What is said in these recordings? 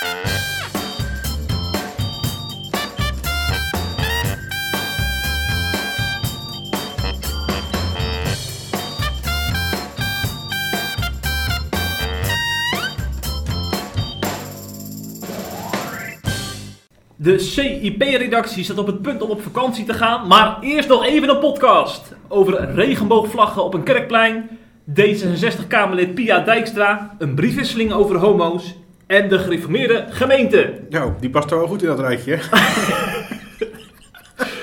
De CIP-redactie staat op het punt om op vakantie te gaan, maar eerst nog even een podcast over regenboogvlaggen op een kerkplein, D66-Kamerlid Pia Dijkstra, een briefwisseling over homo's en de gereformeerde gemeente. Nou, die past er wel goed in dat rijtje.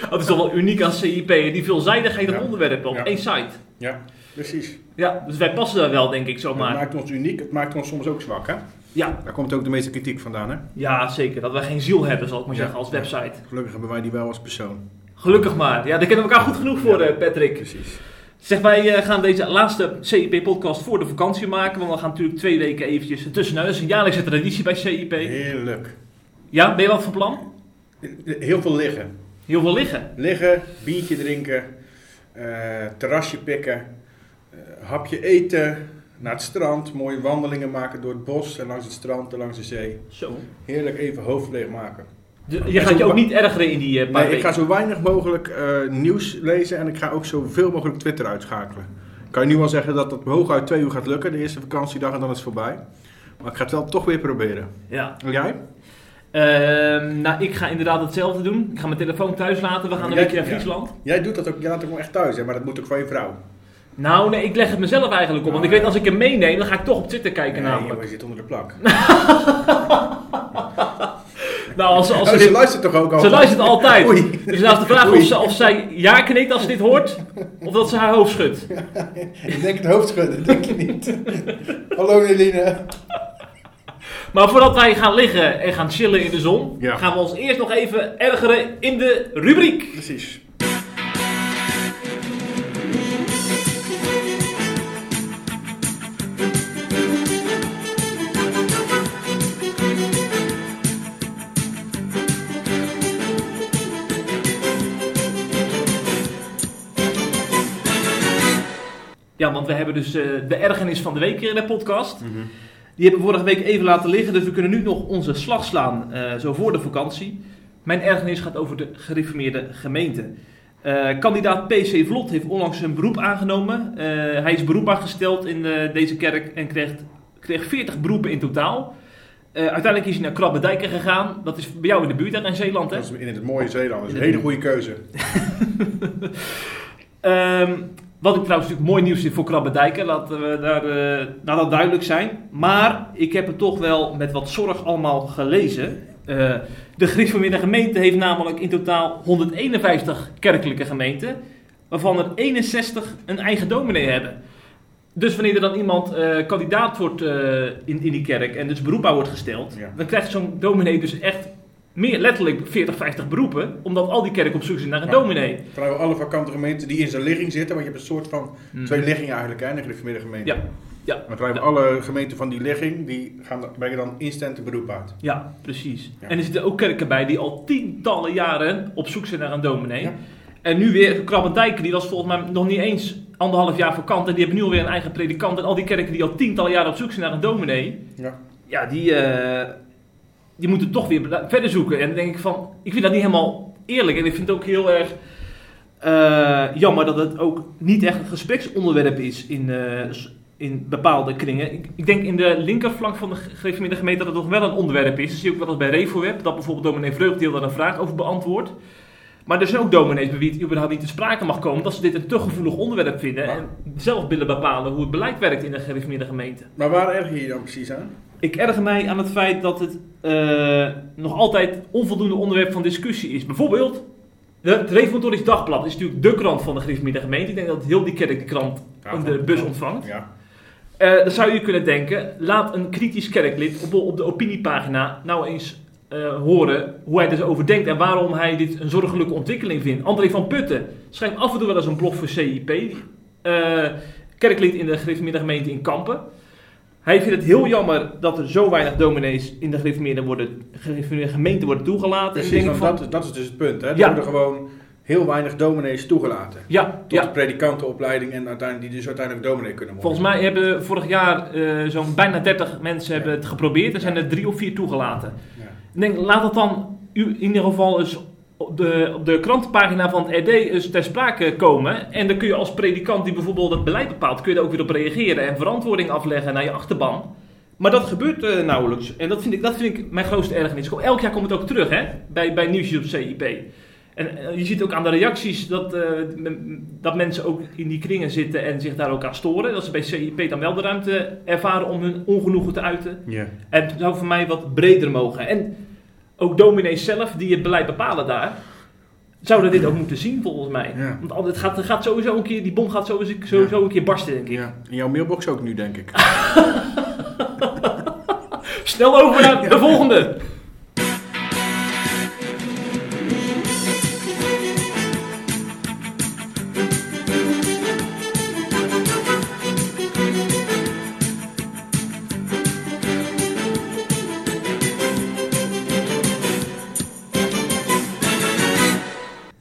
Dat is toch wel uniek aan CIP, die veelzijdigheid Ja. onderwerpen op Ja. één site. Ja, precies. Ja, dus wij passen daar wel, denk ik, Het zomaar. maakt ons uniek, het maakt ons soms ook zwak, hè? Ja, Daar komt ook de meeste kritiek vandaan, hè? ja, zeker. Dat wij geen ziel hebben, zal ik maar Ja. zeggen, als website. Gelukkig hebben wij die wel als persoon. Gelukkig maar. Ja, daar kennen we elkaar goed genoeg voor, eh, Patrick. Precies. Zeg, wij eh, gaan deze laatste CIP-podcast voor de vakantie maken. Want we gaan natuurlijk twee weken eventjes ertussenuit. Dat is een jaarlijkse traditie bij CIP. Heerlijk. Ja, ben je wat van plan? Heel veel liggen. Heel veel liggen. Liggen, biertje drinken, eh, terrasje pikken, eh, hapje eten, naar het strand, mooie wandelingen maken door het bos en langs het strand en langs de zee. Zo. Heerlijk even hoofd leeg maken. De- je gaat je ook niet ergeren in die eh, paar Nee, ik ga zo weinig mogelijk eh, nieuws lezen en ik ga ook zoveel mogelijk Twitter uitschakelen. Kan je nu wel zeggen dat het hooguit twee uur gaat lukken, de eerste vakantiedag en dan is het voorbij. Maar ik ga het wel toch weer proberen. Ja. En jij? Ehm, nou, ik ga inderdaad hetzelfde doen. Ik ga mijn telefoon thuis laten. We gaan een Jij- weekje naar ja. Friesland. Jij doet dat ook, jij laat het ook echt thuis, hè? maar dat moet ook van je vrouw. Nou, nee, ik leg het mezelf eigenlijk op. Want ik Ah, weet als ik hem meeneem, dan ga ik toch op Twitter kijken Nee, namelijk. joh, je zit onder de plak. Nou, als, als Oh, ze ze dit- luistert toch ook al? Ze luistert altijd. Oei. Dus nou is de vraag of, ze, of zij ja knikt als ze dit hoort, of dat ze haar hoofd schudt. Ik denk het hoofd schudden, denk je niet. Hallo Eline. Maar voordat wij gaan liggen en gaan chillen in de zon, Ja. gaan we ons eerst nog even ergeren in de rubriek. Precies. Ja, want we hebben dus eh, de ergernis van de week hier in de podcast. Die hebben we vorige week even laten liggen, dus we kunnen nu nog onze slag slaan, eh, zo voor de vakantie. Mijn ergernis gaat over de gereformeerde gemeente. Eh, kandidaat PC Vlot heeft onlangs een beroep aangenomen. Eh, hij is beroepbaar gesteld in eh, deze kerk en kreeg, kreeg 40 beroepen in totaal. Eh, uiteindelijk is hij naar Krabbedijken gegaan. Dat is bij jou in de buurt, hè, in Zeeland, hè? Dat is in het mooie Zeeland. Dat is een hele goede keuze. Ehm, wat ik trouwens natuurlijk mooi nieuws vind voor Krabbedijken, laten we daar, eh, laat dat duidelijk zijn. Maar ik heb het toch wel met wat zorg allemaal gelezen. Eh, de gereformeerde gemeente heeft namelijk in totaal 151 kerkelijke gemeenten, waarvan er 61 een eigen dominee hebben. Dus wanneer er dan iemand eh, kandidaat wordt in, in die kerk en dus beroepbaar wordt gesteld, Ja. dan krijgt zo'n dominee dus echt meer letterlijk 40, 50 beroepen, omdat al die kerken op zoek zijn naar een Ja. dominee. Vrijwel alle vakante gemeenten die in zijn ligging zitten, want je hebt een soort van Mhm. twee liggingen eigenlijk, hè, in de gereformeerde gemeente. Ja. Ja. Maar vrijwel alle gemeenten van die ligging, die gaan, brengen dan instant een beroep uit. Ja, precies. Ja. En er zitten ook kerken bij die al tientallen jaren op zoek zijn naar een dominee. Ja. En nu weer Krabbendijken, die was volgens mij nog niet eens anderhalf jaar vakant. En die hebben nu alweer een eigen predikant. En al die kerken die al tientallen jaren op zoek zijn naar een dominee. Ja. Ja, die, eh, die moeten toch weer verder zoeken. En dan denk ik van, ik vind dat niet helemaal eerlijk. En ik vind het ook heel erg eh, jammer dat het ook niet echt een gespreksonderwerp is in, eh, in bepaalde kringen. Ik, ik denk in de linkerflank van de gereformeerde gemeente dat het nog wel een onderwerp is. Dat zie je ook wel eens bij RevoWeb, dat bijvoorbeeld dominee Vreugdeel daar een vraag over beantwoordt. Maar er zijn ook dominees bij wie het überhaupt niet te sprake mag komen, dat ze dit een te gevoelig onderwerp vinden en zelf willen bepalen hoe het beleid werkt in de gereformeerde gemeente. Maar waar erg je je dan precies aan? Ik erger mij aan het feit dat het eh, nog altijd onvoldoende onderwerp van discussie is. Bijvoorbeeld, de- het Reformatorisch Dagblad is natuurlijk de krant van de gereformeerde gemeente. Ik denk dat heel die kerk de krant Ja, de bus ontvangt. Ja. Eh, dan zou je kunnen denken, laat een kritisch kerklid op, op de opiniepagina nou eens eh, horen hoe hij er over denkt en waarom hij dit een zorgelijke ontwikkeling vindt. André van Putten schrijft af en toe wel eens een blog voor CIP, kerklid in de gereformeerde gemeente in Kampen. Hij vindt het heel jammer dat er zo weinig dominees in de gereformeerde, worden, gereformeerde gemeente worden toegelaten. En Precies, want van, dat, is- dat is dus het punt. Hè? Er Ja. worden gewoon heel weinig dominees toegelaten. Ja, Tot ja. de predikantenopleiding en uiteindelijk, die dus uiteindelijk dominee kunnen worden. Volgens mij hebben vorig jaar eh, zo'n bijna 30 mensen hebben het geprobeerd. Er zijn er drie of vier toegelaten. Ja. Ik denk, laat het dan u in ieder geval eens op de, op de krantenpagina van het RD eens ter sprake komen. En dan kun je als predikant die bijvoorbeeld het beleid bepaalt, kun je er ook weer op reageren en verantwoording afleggen naar je achterban. Maar dat gebeurt eh, nauwelijks. En dat vind, ik, dat vind ik mijn grootste ergernis. Elk jaar komt het ook terug hè, bij, bij nieuwsjes op CIP. En eh, je ziet ook aan de reacties dat, eh, dat mensen ook in die kringen zitten en zich daar ook aan storen. Dat ze bij CIP dan wel de ruimte ervaren om hun ongenoegen te uiten. En het zou voor mij wat breder mogen. En ook dominees zelf, die het beleid bepalen daar, zouden dit ook moeten zien volgens mij. Ja. Want al- het gaat, gaat sowieso een keer, die bom gaat sowieso, sowieso een keer barsten, denk ik. Ja. In jouw mailbox ook nu, denk ik. Snel over naar de volgende.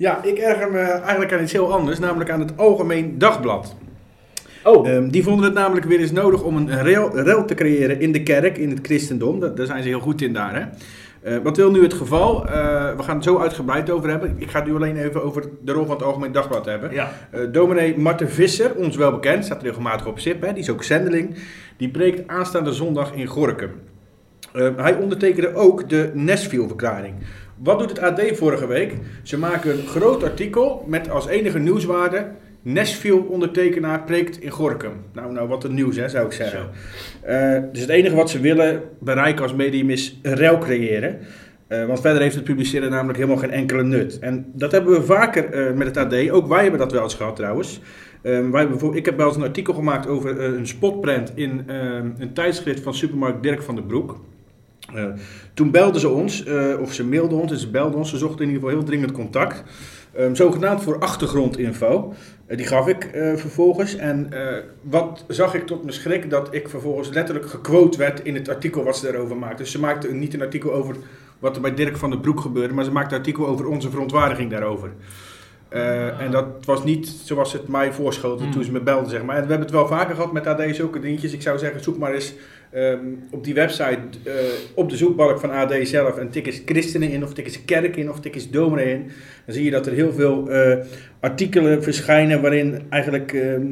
Ja, ik erger me eigenlijk aan iets heel anders, namelijk aan het Algemeen Dagblad. Oh, Ehm, die vonden het namelijk weer eens nodig om een rel, rel te creëren in de kerk, in het christendom. Da- daar zijn ze heel goed in daar. Hè? Eh, wat wil nu het geval? Eh, we gaan het zo uitgebreid over hebben. Ik ga het nu alleen even over de rol van het Algemeen Dagblad hebben. ja. Eh dominee Marten Visser, ons wel bekend, staat regelmatig op SIP, hè, die is ook zendeling. Die preekt aanstaande zondag in Gorkum. Eh, hij ondertekende ook de Nesville-verklaring. Wat doet het AD vorige week? Ze maken een groot artikel met als enige nieuwswaarde... Nesville-ondertekenaar preekt in Gorkum. Nou, nou, wat een nieuws, hè, zou ik zeggen. Eh, dus het enige wat ze willen bereiken als medium is een rel creëren. Eh, want verder heeft het publiceren namelijk helemaal geen enkele nut. En dat hebben we vaker eh, met het AD. Ook wij hebben dat wel eens gehad trouwens. Eh, wij ik heb wel eens een artikel gemaakt over een spotprint in eh, een tijdschrift van supermarkt Dirk van den Broek. Eh, toen belden ze ons, eh, of ze mailden ons en ze belden ons. Ze zochten in ieder geval heel dringend contact. Ehm, zogenaamd voor achtergrondinfo. Eh, die gaf ik vervolgens. En wat zag ik tot mijn schrik? Dat ik vervolgens letterlijk gequote werd in het artikel wat ze daarover maakten. Dus ze maakte niet een artikel over wat er bij Dirk van den Broek gebeurde, maar ze maakte een artikel over onze verontwaardiging daarover. Eh, en dat was niet zoals het mij voorschoten Hmm. toen ze me belden, zeg maar. En we hebben het wel vaker gehad met AD, zulke dingetjes. Ik zou zeggen, zoek maar eens ehm, op die website, eh, op de zoekbalk van AD zelf, en tik eens christenen in, of tik eens kerk in, of tik eens dominee in. Dan zie je dat er heel veel eh, artikelen verschijnen waarin eigenlijk, ehm,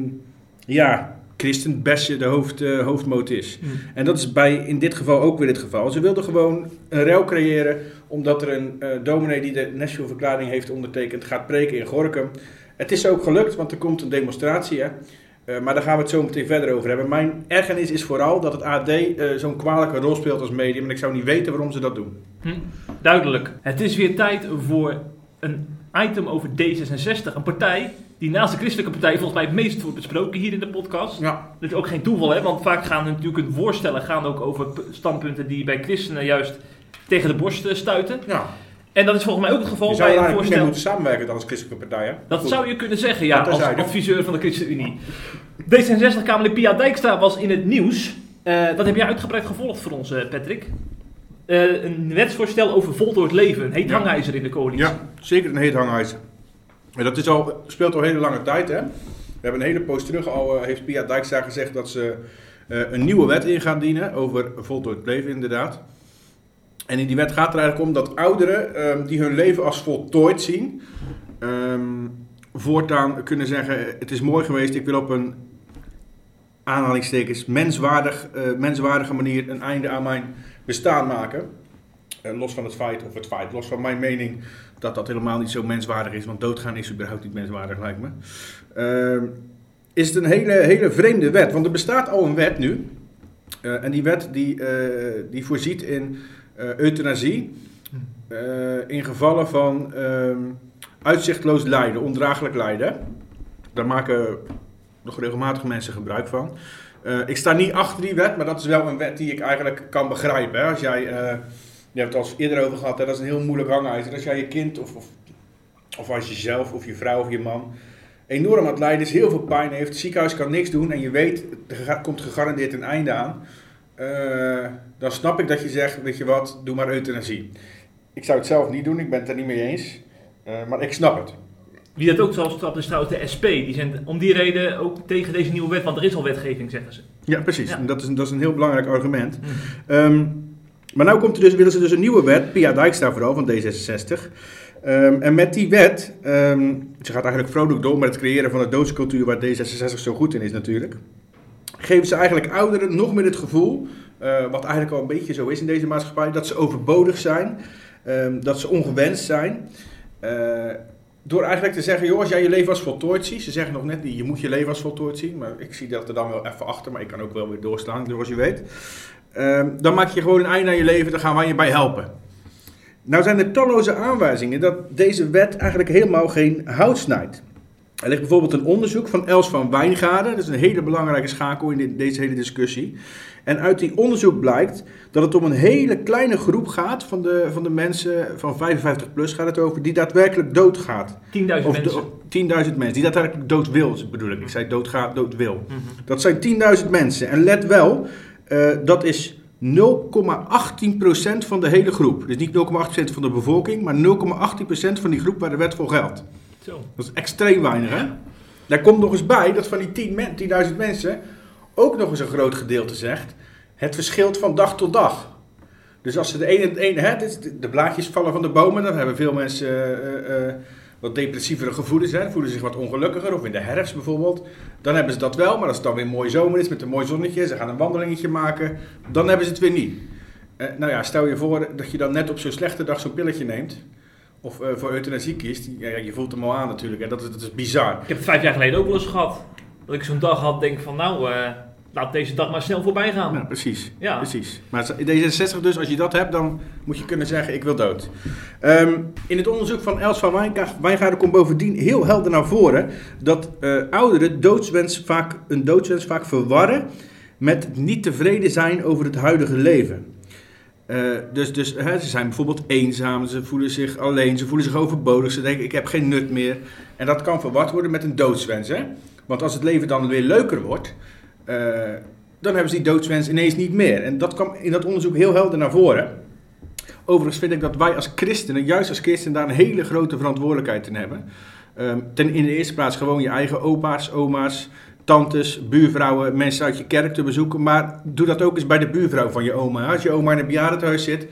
ja, christenbesje de hoofd, eh, hoofdmoot is. Hm. En dat is bij in dit geval ook weer het geval. Ze wilden gewoon een rel creëren omdat er een eh dominee die de Nashville-verklaring heeft ondertekend gaat preken in Gorkum. Het is ook gelukt, want er komt een demonstratie. Hè? Eh, maar daar gaan we het zo meteen verder over hebben. Mijn ergernis is vooral dat het AD zo'n kwalijke rol speelt als medium. En ik zou niet weten waarom ze dat doen. Hm, duidelijk. Het is weer tijd voor een item over D66. Een partij die naast de christelijke partij volgens mij het meest wordt besproken hier in de podcast. Ja, Dat is ook geen toeval, hè? want vaak gaan natuurlijk hun voorstellen gaan ook over standpunten die bij christenen juist tegen de borst eh, stuiten. ja. En dat is volgens mij ook het geval je zou bij een voorstel. moeten samenwerken dan als christelijke partij. Hè? Dat Goed. zou je kunnen zeggen, ja, als adviseur van de ChristenUnie. D66-Kamerlid Pia Dijkstra was in het nieuws. Eh, dat heb jij uitgebreid gevolgd voor ons, eh, Patrick. Eh, een wetsvoorstel over voltooid leven. Heet Ja. hangijzer in de coalitie. Ja, zeker een heet hangijzer. En dat is al, speelt al een hele lange tijd. Hè? We hebben een hele poos terug al, eh, heeft Pia Dijkstra gezegd dat ze eh, een nieuwe wet in gaat dienen over voltooid leven inderdaad. En in die wet gaat er eigenlijk om dat ouderen ehm, die hun leven als voltooid zien, ehm, voortaan kunnen zeggen: Het is mooi geweest, ik wil op een aanhalingstekens menswaardig, menswaardige manier een einde aan mijn bestaan maken. Eh, los van het feit, of het feit, los van mijn mening dat dat helemaal niet zo menswaardig is, want doodgaan is überhaupt niet menswaardig, lijkt me. Ehm, is het een hele, hele vreemde wet, want er bestaat al een wet nu. Eh, en die wet die, eh, die voorziet in euthanasie in gevallen van ehm, uitzichtloos lijden, ondraaglijk lijden. Daar maken nog regelmatig mensen gebruik van. Eh, ik sta niet achter die wet, maar dat is wel een wet die ik eigenlijk kan begrijpen. Hè? Als jij, eh, je hebt het al eerder over gehad, hè? dat is een heel moeilijk hangijzer. Als jij je kind of, of, of als je zelf of je vrouw of je man enorm aan het lijden is, heel veel pijn heeft, het ziekenhuis kan niks doen en je weet, er komt gegarandeerd een einde aan. eh, dan snap ik dat je zegt, weet je wat, doe maar euthanasie. Ik zou het zelf niet doen, ik ben het er niet mee eens. Maar ik snap het. Wie dat ook zal stappen is trouwens de SP. Die zijn om die reden ook tegen deze nieuwe wet, want er is al wetgeving, zeggen ze. Ja, precies. Ja. En dat, is, dat is een heel belangrijk argument. Ehm, maar nu komt er dus, willen ze dus een nieuwe wet, Pia Dijkstra vooral, van D66. Ehm, en met die wet, ehm, ze gaat eigenlijk vrolijk door met het creëren van de doodscultuur waar D66 zo goed in is natuurlijk. Geven ze eigenlijk ouderen nog meer het gevoel, eh, wat eigenlijk al een beetje zo is in deze maatschappij, dat ze overbodig zijn, ehm, dat ze ongewenst zijn. Eh, door eigenlijk te zeggen, joh, als jij je leven als voltooid ziet, ze zeggen nog net je moet je leven als voltooid zien, maar ik zie dat er dan wel even achter, maar ik kan ook wel weer doorslaan, zoals je weet. Ehm, dan maak je gewoon een einde aan je leven, dan gaan wij je bij helpen. Nou zijn er talloze aanwijzingen dat deze wet eigenlijk helemaal geen hout snijdt. Er ligt bijvoorbeeld een onderzoek van Els van Wijngaarden, dat is een hele belangrijke schakel in deze hele discussie. En uit die onderzoek blijkt dat het om een hele kleine groep gaat van de, van de mensen van 55 plus gaat het over, die daadwerkelijk doodgaat. 10.000 Of mensen. do- 10.000 mensen, die daadwerkelijk dood wil, bedoel ik. Ik zei doodgaat, dood wil. Mhm. Dat zijn 10.000 mensen. En let wel, eh, dat is 0,18% van de hele groep. Dus niet 0,8% van de bevolking, maar 0,18% van die groep waar de wet voor geldt. Zo. Dat is extreem weinig, hè? Daar komt nog eens bij dat van die 10 men- 10.000 mensen ook nog eens een groot gedeelte zegt: het verschilt van dag tot dag. Dus als ze de ene, de, ene hè, de, blaadjes vallen van de bomen, dan hebben veel mensen eh, eh, eh, wat depressievere gevoelens, hè, voelen zich wat ongelukkiger, of in de herfst bijvoorbeeld. Dan hebben ze dat wel, maar als het dan weer mooi zomer is met een mooi zonnetje, ze gaan een wandelingetje maken, dan hebben ze het weer niet. Nou ja, stel je voor dat je dan net op zo'n slechte dag zo'n pilletje neemt. Of eh, voor euthanasie kiest. Ja, ja, je voelt hem al aan natuurlijk. En dat is, dat is bizar. Ik heb het vijf jaar geleden ook wel eens gehad. Dat ik zo'n dag had, denk van nou, eh, laat deze dag maar snel voorbij gaan. Nou, precies. Ja. precies. Maar D66 dus, als je dat hebt, dan moet je kunnen zeggen, ik wil dood. Ehm, in het onderzoek van Els van Wijnga- Wijngaarden komt bovendien heel helder naar voren... dat eh, ouderen doodswens vaak, een doodswens vaak verwarren met niet tevreden zijn over het huidige leven. Eh, dus dus hè, ze zijn bijvoorbeeld eenzaam, ze voelen zich alleen, ze voelen zich overbodig, ze denken ik heb geen nut meer. En dat kan verward worden met een doodswens. Hè? Want als het leven dan weer leuker wordt, eh, dan hebben ze die doodswens ineens niet meer. En dat kwam in dat onderzoek heel helder naar voren. Overigens vind ik dat wij als christenen, juist als christenen, daar een hele grote verantwoordelijkheid in hebben. Ehm, ten in de eerste plaats gewoon je eigen opa's, oma's, tantes, buurvrouwen, mensen uit je kerk te bezoeken. Maar doe dat ook eens bij de buurvrouw van je oma. Als je oma in een bejaardentehuis zit,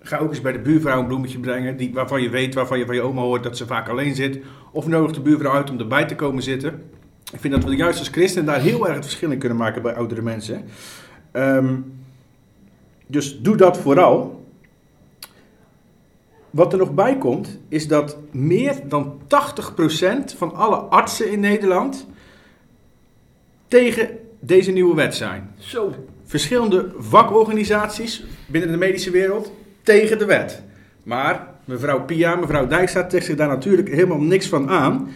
ga ook eens bij de buurvrouw een bloemetje brengen. Die, waarvan je weet, waarvan je van je oma hoort dat ze vaak alleen zit. Of nodig de buurvrouw uit om erbij te komen zitten. Ik vind dat we juist als christenen daar heel erg het verschil in kunnen maken bij oudere mensen. Ehm, dus doe dat vooral. Wat er nog bij komt, is dat meer dan 80% van alle artsen in Nederland tegen deze nieuwe wet zijn. Zo. Verschillende vakorganisaties binnen de medische wereld tegen de wet. Maar mevrouw Pia, mevrouw Dijkstra trekt zich daar natuurlijk helemaal niks van aan.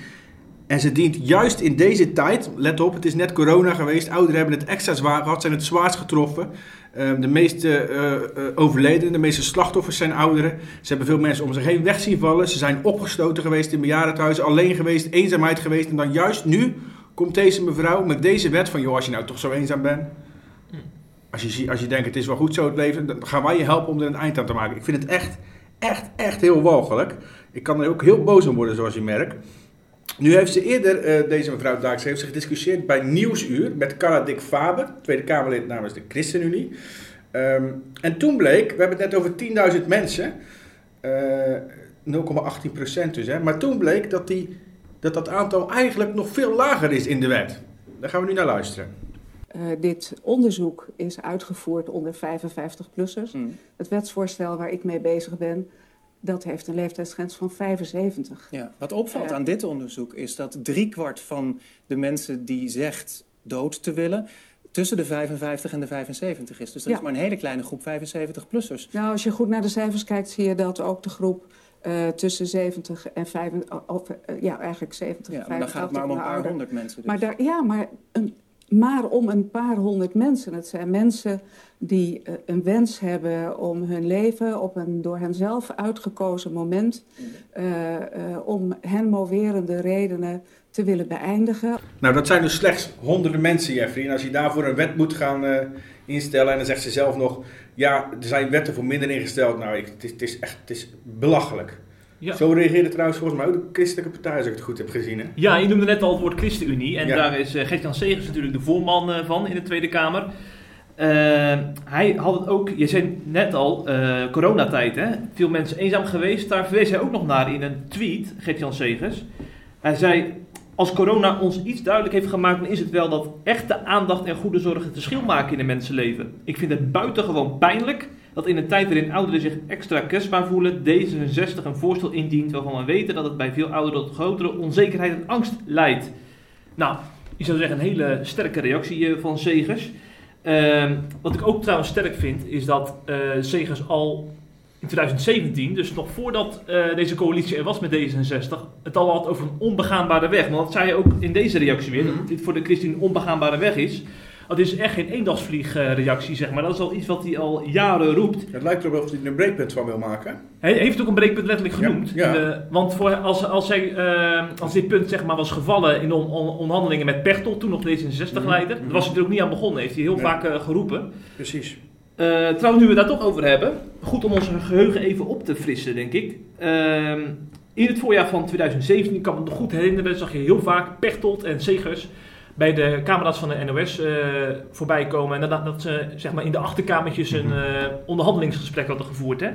En ze dient juist in deze tijd, let op, het is net corona geweest, ouderen hebben het extra zwaar gehad, zijn het zwaarst getroffen. Eh, de meeste eh, eh, overledenen, de meeste slachtoffers zijn ouderen. Ze hebben veel mensen om zich heen weg zien vallen. Ze zijn opgestoten geweest in bejaardentehuizen, alleen geweest, eenzaamheid geweest. En dan juist nu komt deze mevrouw met deze wet van, joh, als je nou toch zo eenzaam bent, als je, als je denkt het is wel goed zo het leven, dan gaan wij je helpen om er een eind aan te maken. Ik vind het echt, echt, echt heel walgelijk. Ik kan er ook heel boos om worden, zoals je merkt. Nu heeft ze eerder, eh, deze mevrouw Daaks, heeft ze gediscussieerd bij Nieuwsuur met Carla Dick Faber, Tweede Kamerlid namens de ChristenUnie. Ehm, en toen bleek, we hebben het net over 10.000 mensen, eh 0,18 procent dus, hè, maar toen bleek dat, die, dat dat aantal eigenlijk nog veel lager is in de wet. Daar gaan we nu naar luisteren. Eh, dit onderzoek is uitgevoerd onder 55-plussers. Mm. Het wetsvoorstel waar ik mee bezig ben, dat heeft een leeftijdsgrens van 75. Ja. Wat opvalt Ja. aan dit onderzoek is dat driekwart van de mensen die zegt dood te willen, tussen de 55 en de 75 is. Dus dat Ja. is maar een hele kleine groep 75-plussers. Nou, als je goed naar de cijfers kijkt, zie je dat ook de groep eh, tussen 70 en 85, of, eh, ja, eigenlijk 70 Ja, en dan 85 gaat het maar om een en paar ouder. honderd mensen. Dus. Maar daar, ja, maar, een, maar om een paar honderd mensen. Het zijn mensen die eh, een wens hebben om hun leven op een door henzelf uitgekozen moment, eh, eh, om hen moverende redenen te willen beëindigen. Nou, dat zijn dus slechts honderden mensen, Jeffrey. En als je daarvoor een wet moet gaan eh, instellen en dan zegt ze zelf nog... Ja, er zijn wetten voor minder ingesteld. Nou, ik, het, is, het is echt het is belachelijk. Ja. Zo reageerde trouwens volgens mij ook de christelijke partij, als ik het goed heb gezien. Hè? Ja, je noemde net al het woord ChristenUnie. En Ja. daar is uh, Gert-Jan Segers natuurlijk de voorman eh, van in de Tweede Kamer. Eh, hij had het ook, je zei net al, coronatijd hè. Veel mensen eenzaam geweest. Daar verwees hij ook nog naar in een tweet, Gert-Jan Segers. Hij zei, als corona ons iets duidelijk heeft gemaakt, dan is het wel dat echte aandacht en goede zorg het verschil maken in een mensenleven. Ik vind het buitengewoon pijnlijk dat in een tijd waarin ouderen zich extra kwetsbaar voelen, D66 een voorstel indient waarvan we weten dat het bij veel ouderen tot grotere onzekerheid en angst leidt. Nou, je zou zeggen een hele sterke reactie eh, van Segers. Ehm, wat ik ook trouwens sterk vind, is dat eh Segers al in 2017, dus nog voordat eh, deze coalitie er was met D66, het al had over een onbegaanbare weg. Want dat zei je ook in deze reactie weer, dat dit voor de ChristenUnie een onbegaanbare weg is. Dat is echt geen eendagsvliegreactie, zeg maar. Dat is al iets wat hij al jaren roept. Het lijkt erop of hij er een breekpunt van wil maken. Hij heeft ook een breekpunt letterlijk genoemd. ja. Want voor, als, als, hij, eh, als dit punt zeg maar, was gevallen in de on- on- onderhandelingen met Pechtold, toen nog D66-leider, Mhm. daar was hij er ook niet aan begonnen, heeft hij heel Nee. vaak eh, geroepen. Precies. Eh, trouwens, nu we daar toch over hebben, goed om ons geheugen even op te frissen, denk ik. Ehm, in het voorjaar van 2017, ik kan me nog goed herinneren, zag je heel vaak Pechtold en Segers bij de camera's van de NOS eh, voorbij komen. En dat, dat ze zeg maar, in de achterkamertjes een eh, onderhandelingsgesprek hadden gevoerd. Hè?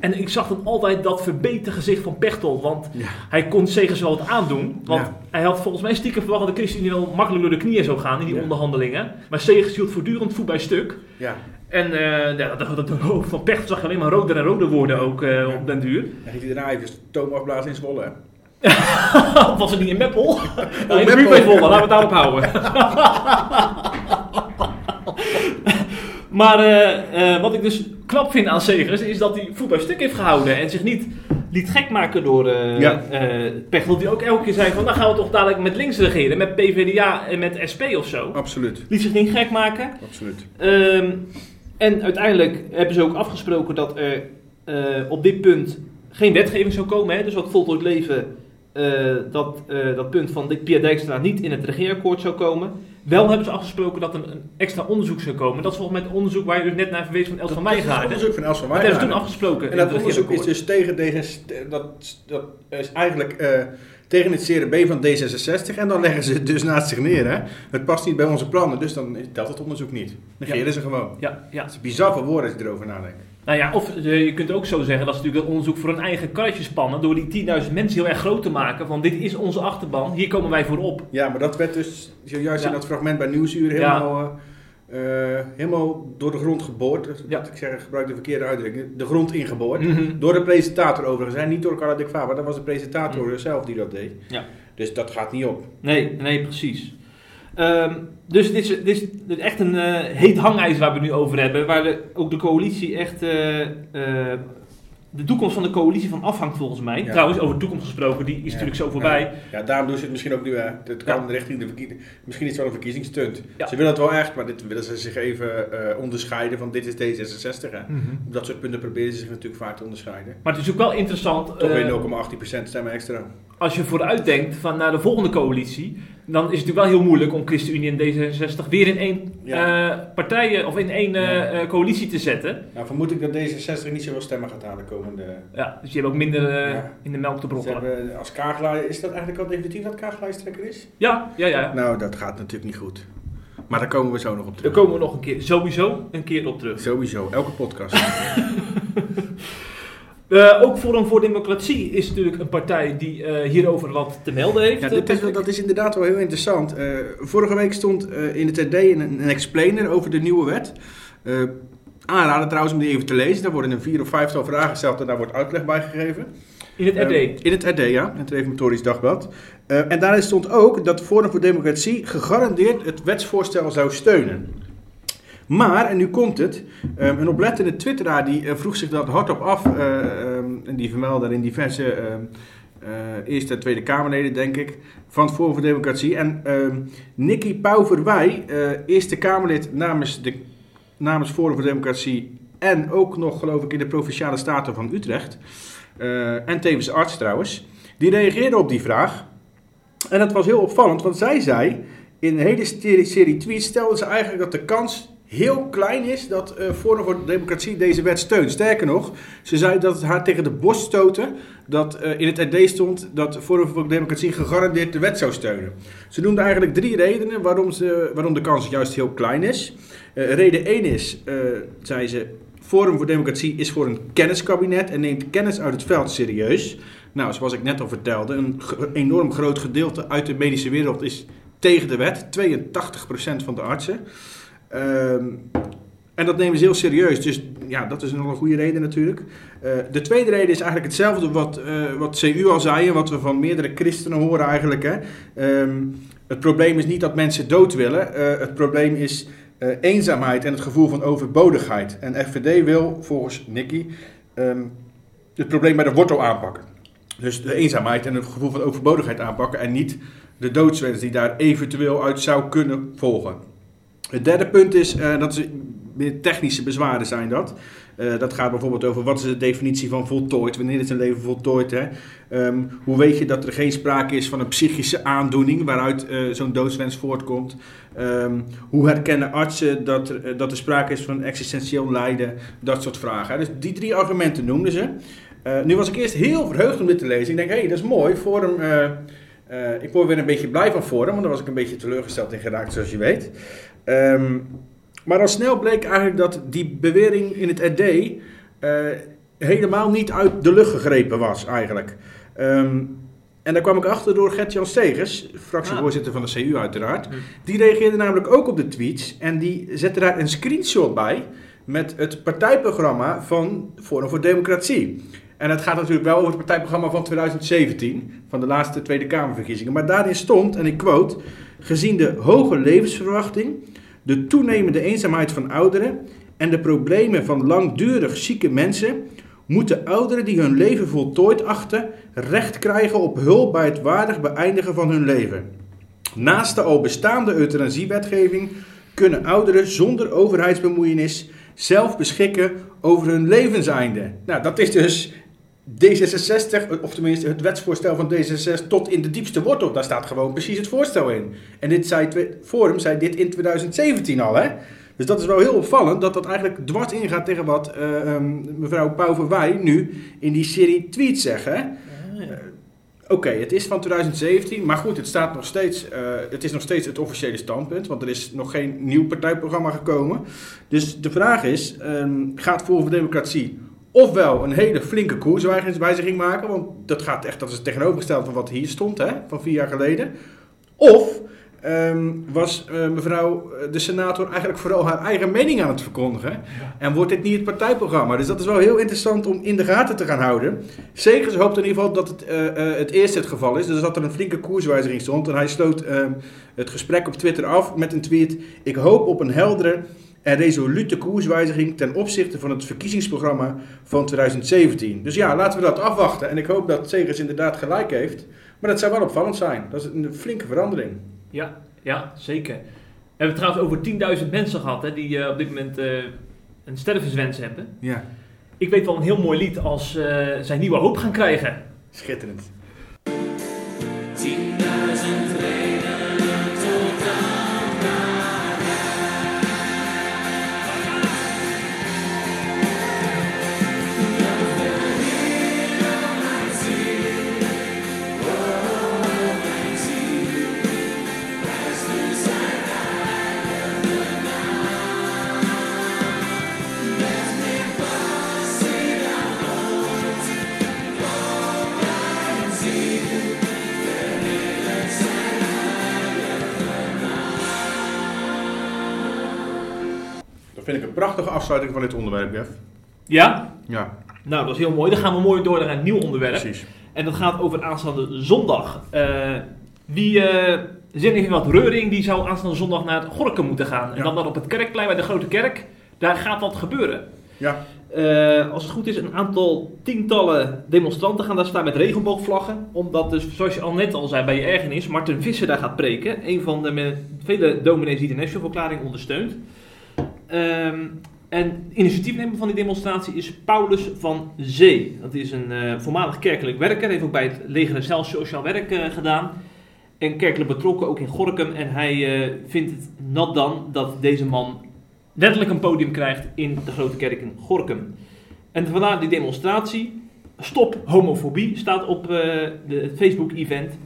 En ik zag dan altijd dat verbeten gezicht van Pechtold, want Ja. hij kon Segers wel wat aandoen. Want Ja. hij had volgens mij stiekem verwacht dat de ChristenUnie wel makkelijk door de knieën zou gaan in die Ja. onderhandelingen. Maar Segers hield voortdurend voet bij stuk. En ja, dat, dat, hoofd van Pecht zag je alleen maar roder en roder worden ook eh, op den duur. Dan ging hij daarna even stoom afblazen in Zwolle. was het niet in Meppel? nee, in Meppel. Zwolle, laten we het daarop houden. maar eh, wat ik dus knap vind aan Segers is dat hij voet bij stuk heeft gehouden en zich niet liet gek maken door eh Ja. Die ook elke keer zei van, dan gaan we toch dadelijk met links regeren, met PvdA en met SP of zo. Absoluut. Liet zich niet gek maken. Absoluut. Ehm, en uiteindelijk hebben ze ook afgesproken dat er eh, op dit punt geen wetgeving zou komen. Hè? Dus wat voltooid leven, eh, dat, eh, dat punt van Pia Dijkstra niet in het regeerakkoord zou komen. Wel hebben ze afgesproken dat er een extra onderzoek zou komen. Dat is volgens mij het onderzoek waar je dus net naar verwees van Els van Dat is het Wijngaarden. Dat onderzoek van Els van hebben ze toen afgesproken. En dat onderzoek is dus tegen D66, dat, dat is eigenlijk tegen het CRB van D66 en dan leggen ze het dus naast zich neer. Hè? Het past niet bij onze plannen, dus dan telt het onderzoek niet. Negeren ze gewoon. Ja, ja. Het is bizar voor woorden als je erover nadenkt. Nou ja, of eh, je kunt ook zo zeggen, dat is natuurlijk een onderzoek voor een eigen karretje spannen. Door die 10.000 mensen heel erg groot te maken. Van dit is onze achterban, hier komen wij voor op. Ja, maar dat werd dus zojuist Ja. in dat fragment bij Nieuwsuur Ja. helemaal, eh, eh, helemaal door de grond geboord. Dus Ja. ik zeg, ik gebruik de verkeerde uitdrukking. De grond ingeboord. Mhm. Door de presentator overigens, hè? niet door Carla Dick Faber. Dat was de presentator zelf die dat deed. Ja. Dus dat gaat niet op. Nee, nee, precies. Ehm, dus dit is, dit is- dit is echt een eh, heet hangijzer waar we nu over hebben. Waar de, ook de coalitie echt. eh, de toekomst van de coalitie van afhangt volgens mij. Ja. Trouwens, over de toekomst gesproken, die is Ja. natuurlijk zo voorbij. Ja, daarom doen ze het misschien ook nu. Hè. Het kan richting de verkiezing. Misschien is het wel een verkiezingsstunt. Ja. Ze willen het wel echt, maar dit willen ze zich even eh, onderscheiden van dit is D66. Hè. Mhm. Op dat soort punten proberen ze zich natuurlijk vaak te onderscheiden. Maar het is ook wel interessant. Toch eh, weer 0,18% stemmen extra. Als je vooruit denkt van naar de volgende coalitie, dan is het natuurlijk wel heel moeilijk om ChristenUnie en D66 weer in één Ja. eh, partijen of in één eh, Ja. eh, coalitie te zetten. Nou, vermoed ik dat D66 niet zoveel stemmen gaat halen komende. Ja, dus je hebt ook minder Ja. in de melk te brokkelen. hebben als Kaaglaai, is dat eigenlijk al definitief dat Kaaglijsttrekker is? Ja, ja, ja. Nou, dat gaat natuurlijk niet goed. Maar daar komen we zo nog op Daar terug. komen we nog een keer, sowieso een keer op terug. Sowieso, elke podcast. Eh, ook Forum voor Democratie is natuurlijk een partij die eh, hierover wat te melden heeft. Ja, dit is, dat is inderdaad wel heel interessant. Eh, vorige week stond in de TD een, een explainer over de nieuwe wet. Aanraden trouwens om die even te lezen. Daar worden een vier of vijftal vragen gesteld en daar wordt uitleg bij gegeven. In het RD. In het RD, ja. In het Reformatorisch Dagblad. En daarin stond ook dat Forum voor Democratie gegarandeerd het wetsvoorstel zou steunen. Maar, en nu komt het, eh, een oplettende twitteraar die eh, vroeg zich dat hardop af. eh, ehm, en die vermeldde in diverse ehm, eh, Eerste en Tweede Kamerleden, denk ik, van het Forum voor Democratie. En ehm Nicky Pauverwij, Eerste Kamerlid namens, de, namens Forum voor Democratie... en ook nog, geloof ik, in de Provinciale Staten van Utrecht... en tevens arts trouwens, die reageerde op die vraag. En dat was heel opvallend, want zij zei... in een hele serie tweets stelde ze eigenlijk dat de kans heel klein is dat eh Forum voor Democratie deze wet steunt. Sterker nog, ze zei dat het haar tegen de borst stoten dat eh, in het RD stond dat Forum voor Democratie gegarandeerd de wet zou steunen. Ze noemde eigenlijk drie redenen waarom, ze, waarom de kans juist heel klein is. Eh, reden 1 is, eh, zei ze, Forum voor Democratie is voor een kenniskabinet en neemt kennis uit het veld serieus. Nou, zoals ik net al vertelde, een enorm groot gedeelte uit de medische wereld is tegen de wet. 82% van de artsen. Ehm, en dat nemen ze heel serieus. Dus ja, dat is nog een goede reden natuurlijk. Eh, de tweede reden is eigenlijk hetzelfde wat, eh, wat CU al zei en wat we van meerdere christenen horen eigenlijk. Hè. Ehm, het probleem is niet dat mensen dood willen. Eh, het probleem is eenzaamheid en het gevoel van overbodigheid. En FVD wil volgens Nicky ehm, het probleem bij de wortel aanpakken. Dus de eenzaamheid en het gevoel van overbodigheid aanpakken en niet de doodswens die daar eventueel uit zou kunnen volgen. Het derde punt is, eh, dat is meer technische bezwaren zijn dat. Eh, dat gaat bijvoorbeeld over wat is de definitie van voltooid, wanneer is een leven voltooid. Hè? Ehm, hoe weet je dat er geen sprake is van een psychische aandoening waaruit eh, zo'n doodswens voortkomt. Ehm, hoe herkennen artsen dat er, dat er sprake is van existentieel lijden, dat soort vragen. hè. Dus die drie argumenten noemden ze. Nu was ik eerst heel verheugd om dit te lezen. Ik denk, hé, hey, dat is mooi. Forum, ik word weer een beetje blij van Forum, want daar was ik een beetje teleurgesteld in geraakt, zoals je weet. Ehm, maar al snel bleek eigenlijk dat die bewering in het RD eh, helemaal niet uit de lucht gegrepen was, eigenlijk. Ehm, en daar kwam ik achter door Gert-Jan Stegers, fractievoorzitter van de CU uiteraard. Die reageerde namelijk ook op de tweets en die zette daar een screenshot bij met het partijprogramma van Forum voor Democratie. En het gaat natuurlijk wel over het partijprogramma van 2017, van de laatste Tweede Kamerverkiezingen. Maar daarin stond, en ik quote, gezien de hoge levensverwachting, de toenemende eenzaamheid van ouderen en de problemen van langdurig zieke mensen, moeten ouderen die hun leven voltooid achten, recht krijgen op hulp bij het waardig beëindigen van hun leven. Naast de al bestaande euthanasiewetgeving kunnen ouderen zonder overheidsbemoeienis zelf beschikken over hun levenseinde. Nou, dat is dus D66, of tenminste het wetsvoorstel van D66 tot in de diepste wortel. Daar staat gewoon precies het voorstel in. En dit zei Forum zei dit in 2017 al, hè? Dus dat is wel heel opvallend dat dat eigenlijk dwars ingaat tegen wat eh, ehm, mevrouw Pauverwij nu in die serie tweets zegt, hè? Oké, het is van 2017, maar goed, het, staat nog steeds, eh, het is nog steeds het officiële standpunt, want er is nog geen nieuw partijprogramma gekomen. Dus de vraag is, ehm, gaat Forum voor Democratie ofwel een hele flinke koerswijziging maken, want dat gaat echt, dat is het tegenovergestelde van wat hier stond, hè, van vier jaar geleden. Of ehm, was eh, mevrouw eh, de senator eigenlijk vooral haar eigen mening aan het verkondigen en wordt dit niet het partijprogramma. Dus dat is wel heel interessant om in de gaten te gaan houden. Segers hoopt in ieder geval dat het eh, het eerste het geval is. Dus dat er een flinke koerswijziging stond. En hij sloot ehm, het gesprek op Twitter af met een tweet. Ik hoop op een heldere en resolute koerswijziging ten opzichte van het verkiezingsprogramma van 2017. Dus ja, laten we dat afwachten. En ik hoop dat Segers inderdaad gelijk heeft. Maar dat zou wel opvallend zijn. Dat is een flinke verandering. Ja, ja, zeker. We hebben het trouwens over 10.000 mensen gehad hè, die eh, op dit moment eh, een stervenswens hebben. Ja, Ik weet wel een heel mooi lied als eh zij nieuwe hoop gaan krijgen. schitterend. Vind ik een prachtige afsluiting van dit onderwerp, Jeff. Ja? Ja, Nou, dat is heel mooi. Dan gaan we mooi door naar een nieuw onderwerp. precies. En dat gaat over aanstaande zondag. Eh, wie eh zin heeft in wat reuring, die zou aanstaande zondag naar het Gorkum moeten gaan. En Ja. dan, dan op het kerkplein bij de Grote Kerk. Daar gaat wat gebeuren. Ja, Eh, als het goed is, een aantal tientallen demonstranten gaan daar staan met regenboogvlaggen. Omdat dus, zoals je al net al zei bij je ergernis, Martin Visser daar gaat preken. Een van de vele dominees die de National-verklaring ondersteunt. Ehm, en initiatiefnemer van die demonstratie is Paulus van Zee. Dat is een eh, voormalig kerkelijk werker. Heeft ook bij het leger zelf sociaal werk eh, gedaan. En kerkelijk betrokken ook in Gorkum. En hij eh, vindt het nat dan dat deze man letterlijk een podium krijgt in de Grote Kerk in Gorkum. En vandaar die demonstratie. Stop homofobie staat op de Facebook-event.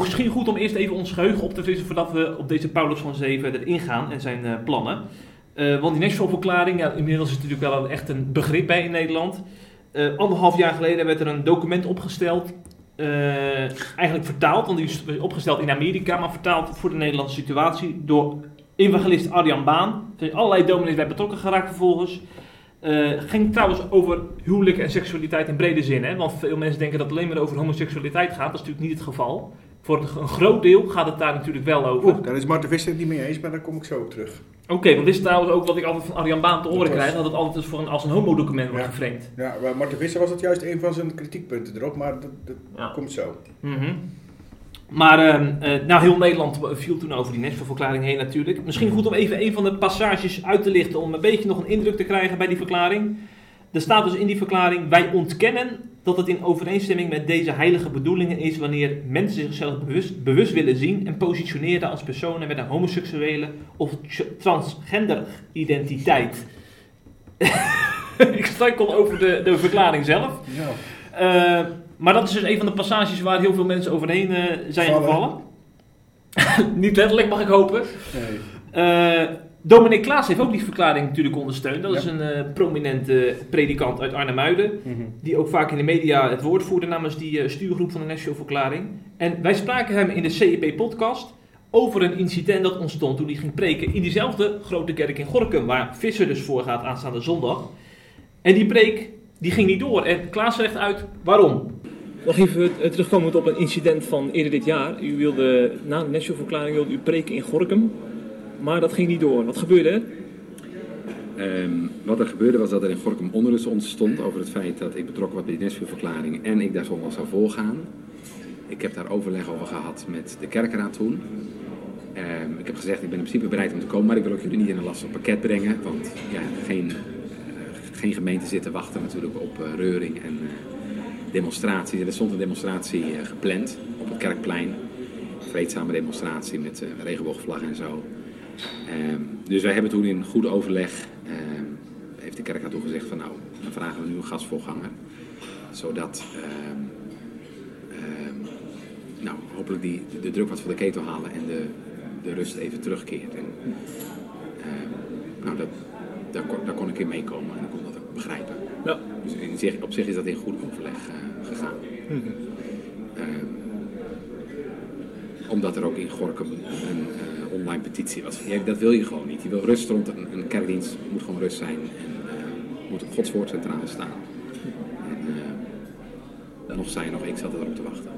Misschien goed om eerst even ons geheugen op te frissen voordat we op deze Paulus van Zeven erin gaan en zijn uh, plannen. Uh, want die Nashville-verklaring, ja, inmiddels is het natuurlijk wel echt een begrip bij in Nederland. anderhalf jaar geleden werd er een document opgesteld eigenlijk vertaald, want die is opgesteld in Amerika, maar vertaald voor de Nederlandse situatie door evangelist Arjan Baan. Er zijn allerlei dominees bij betrokken geraakt vervolgens. Uh, ging trouwens over huwelijk en seksualiteit in brede zin. Hè? Want veel mensen denken dat het alleen maar over homoseksualiteit gaat. Dat is natuurlijk niet het geval. Voor een groot deel gaat het daar natuurlijk wel over. Oeh, daar is Marten Visser het niet mee eens, maar daar kom ik zo op terug. Oké, want dit is trouwens ook wat ik altijd van Arjan Baan te horen krijg. Dat het altijd voor een, als een homodocument wordt ja. geframed. Ja, maar Marten Visser was dat juist een van zijn kritiekpunten erop, maar dat, dat ja. komt zo. Mm -hmm. Maar uh, nou, heel Nederland viel toen over die Nashville-verklaring heen natuurlijk. Misschien goed om even een van de passages uit te lichten om een beetje nog een indruk te krijgen bij die verklaring. Er staat dus in die verklaring, wij ontkennen dat het in overeenstemming met deze heilige bedoelingen is wanneer mensen zichzelf bewust, bewust willen zien en positioneren als personen met een homoseksuele of transgender identiteit. Ik struikel over de, de verklaring zelf. Ja. Uh, maar dat is dus een van de passages waar heel veel mensen overheen uh, zijn Vallen. gevallen. Niet letterlijk, mag ik hopen. Nee. Uh, Dominic Klaas heeft ook die verklaring natuurlijk ondersteund. Dat ja. is een uh, prominente predikant uit Arnhem-Muiden. Mm -hmm. Die ook vaak in de media het woord voerde namens die uh, stuurgroep van de National Verklaring. En wij spraken hem in de CEP-podcast over een incident dat ontstond toen hij ging preken in diezelfde grote kerk in Gorkum. Waar Visser dus voor gaat aanstaande zondag. En die preek die ging niet door. En Klaas legt uit waarom. Nog even terugkomend op een incident van eerder dit jaar. U wilde na de National Verklaring wilde u preken in Gorkum. Maar dat ging niet door. Wat gebeurde er? Um, wat er gebeurde was dat er in Gorkum onrust ontstond over het feit dat ik betrokken was bij de Nesville-verklaring en ik daar zondag zou volgaan. Ik heb daar overleg over gehad met de kerkraad toen. Um, ik heb gezegd, ik ben in principe bereid om te komen, maar ik wil ook jullie niet in een lastig pakket brengen. Want ja, geen, uh, geen gemeente zit te wachten natuurlijk op uh, reuring en uh, demonstraties. Er stond een demonstratie gepland op het Kerkplein. Een vreedzame demonstratie met regenboogvlag en zo. Um, dus wij hebben toen in goed overleg, um, heeft de kerk toen gezegd van nou, dan vragen we nu een gasvoorganger. Zodat, um, nou, hopelijk die, de, druk wat van de ketel halen en de, de rust even terugkeert. En, nou, dat, daar, kon, daar kon ik in meekomen en ik kon dat ook begrijpen. Ja. Dus in zich, op zich is dat in goed overleg uh, gegaan. Mm -hmm. omdat er ook in Gorkum een uh, online petitie was. Ja, dat wil je gewoon niet. Je wil rust rond een, een kerkdienst, moet gewoon rust zijn en uh, moet Gods woord centraal staan. En, uh, nog zijn, nog ik zat erop te wachten.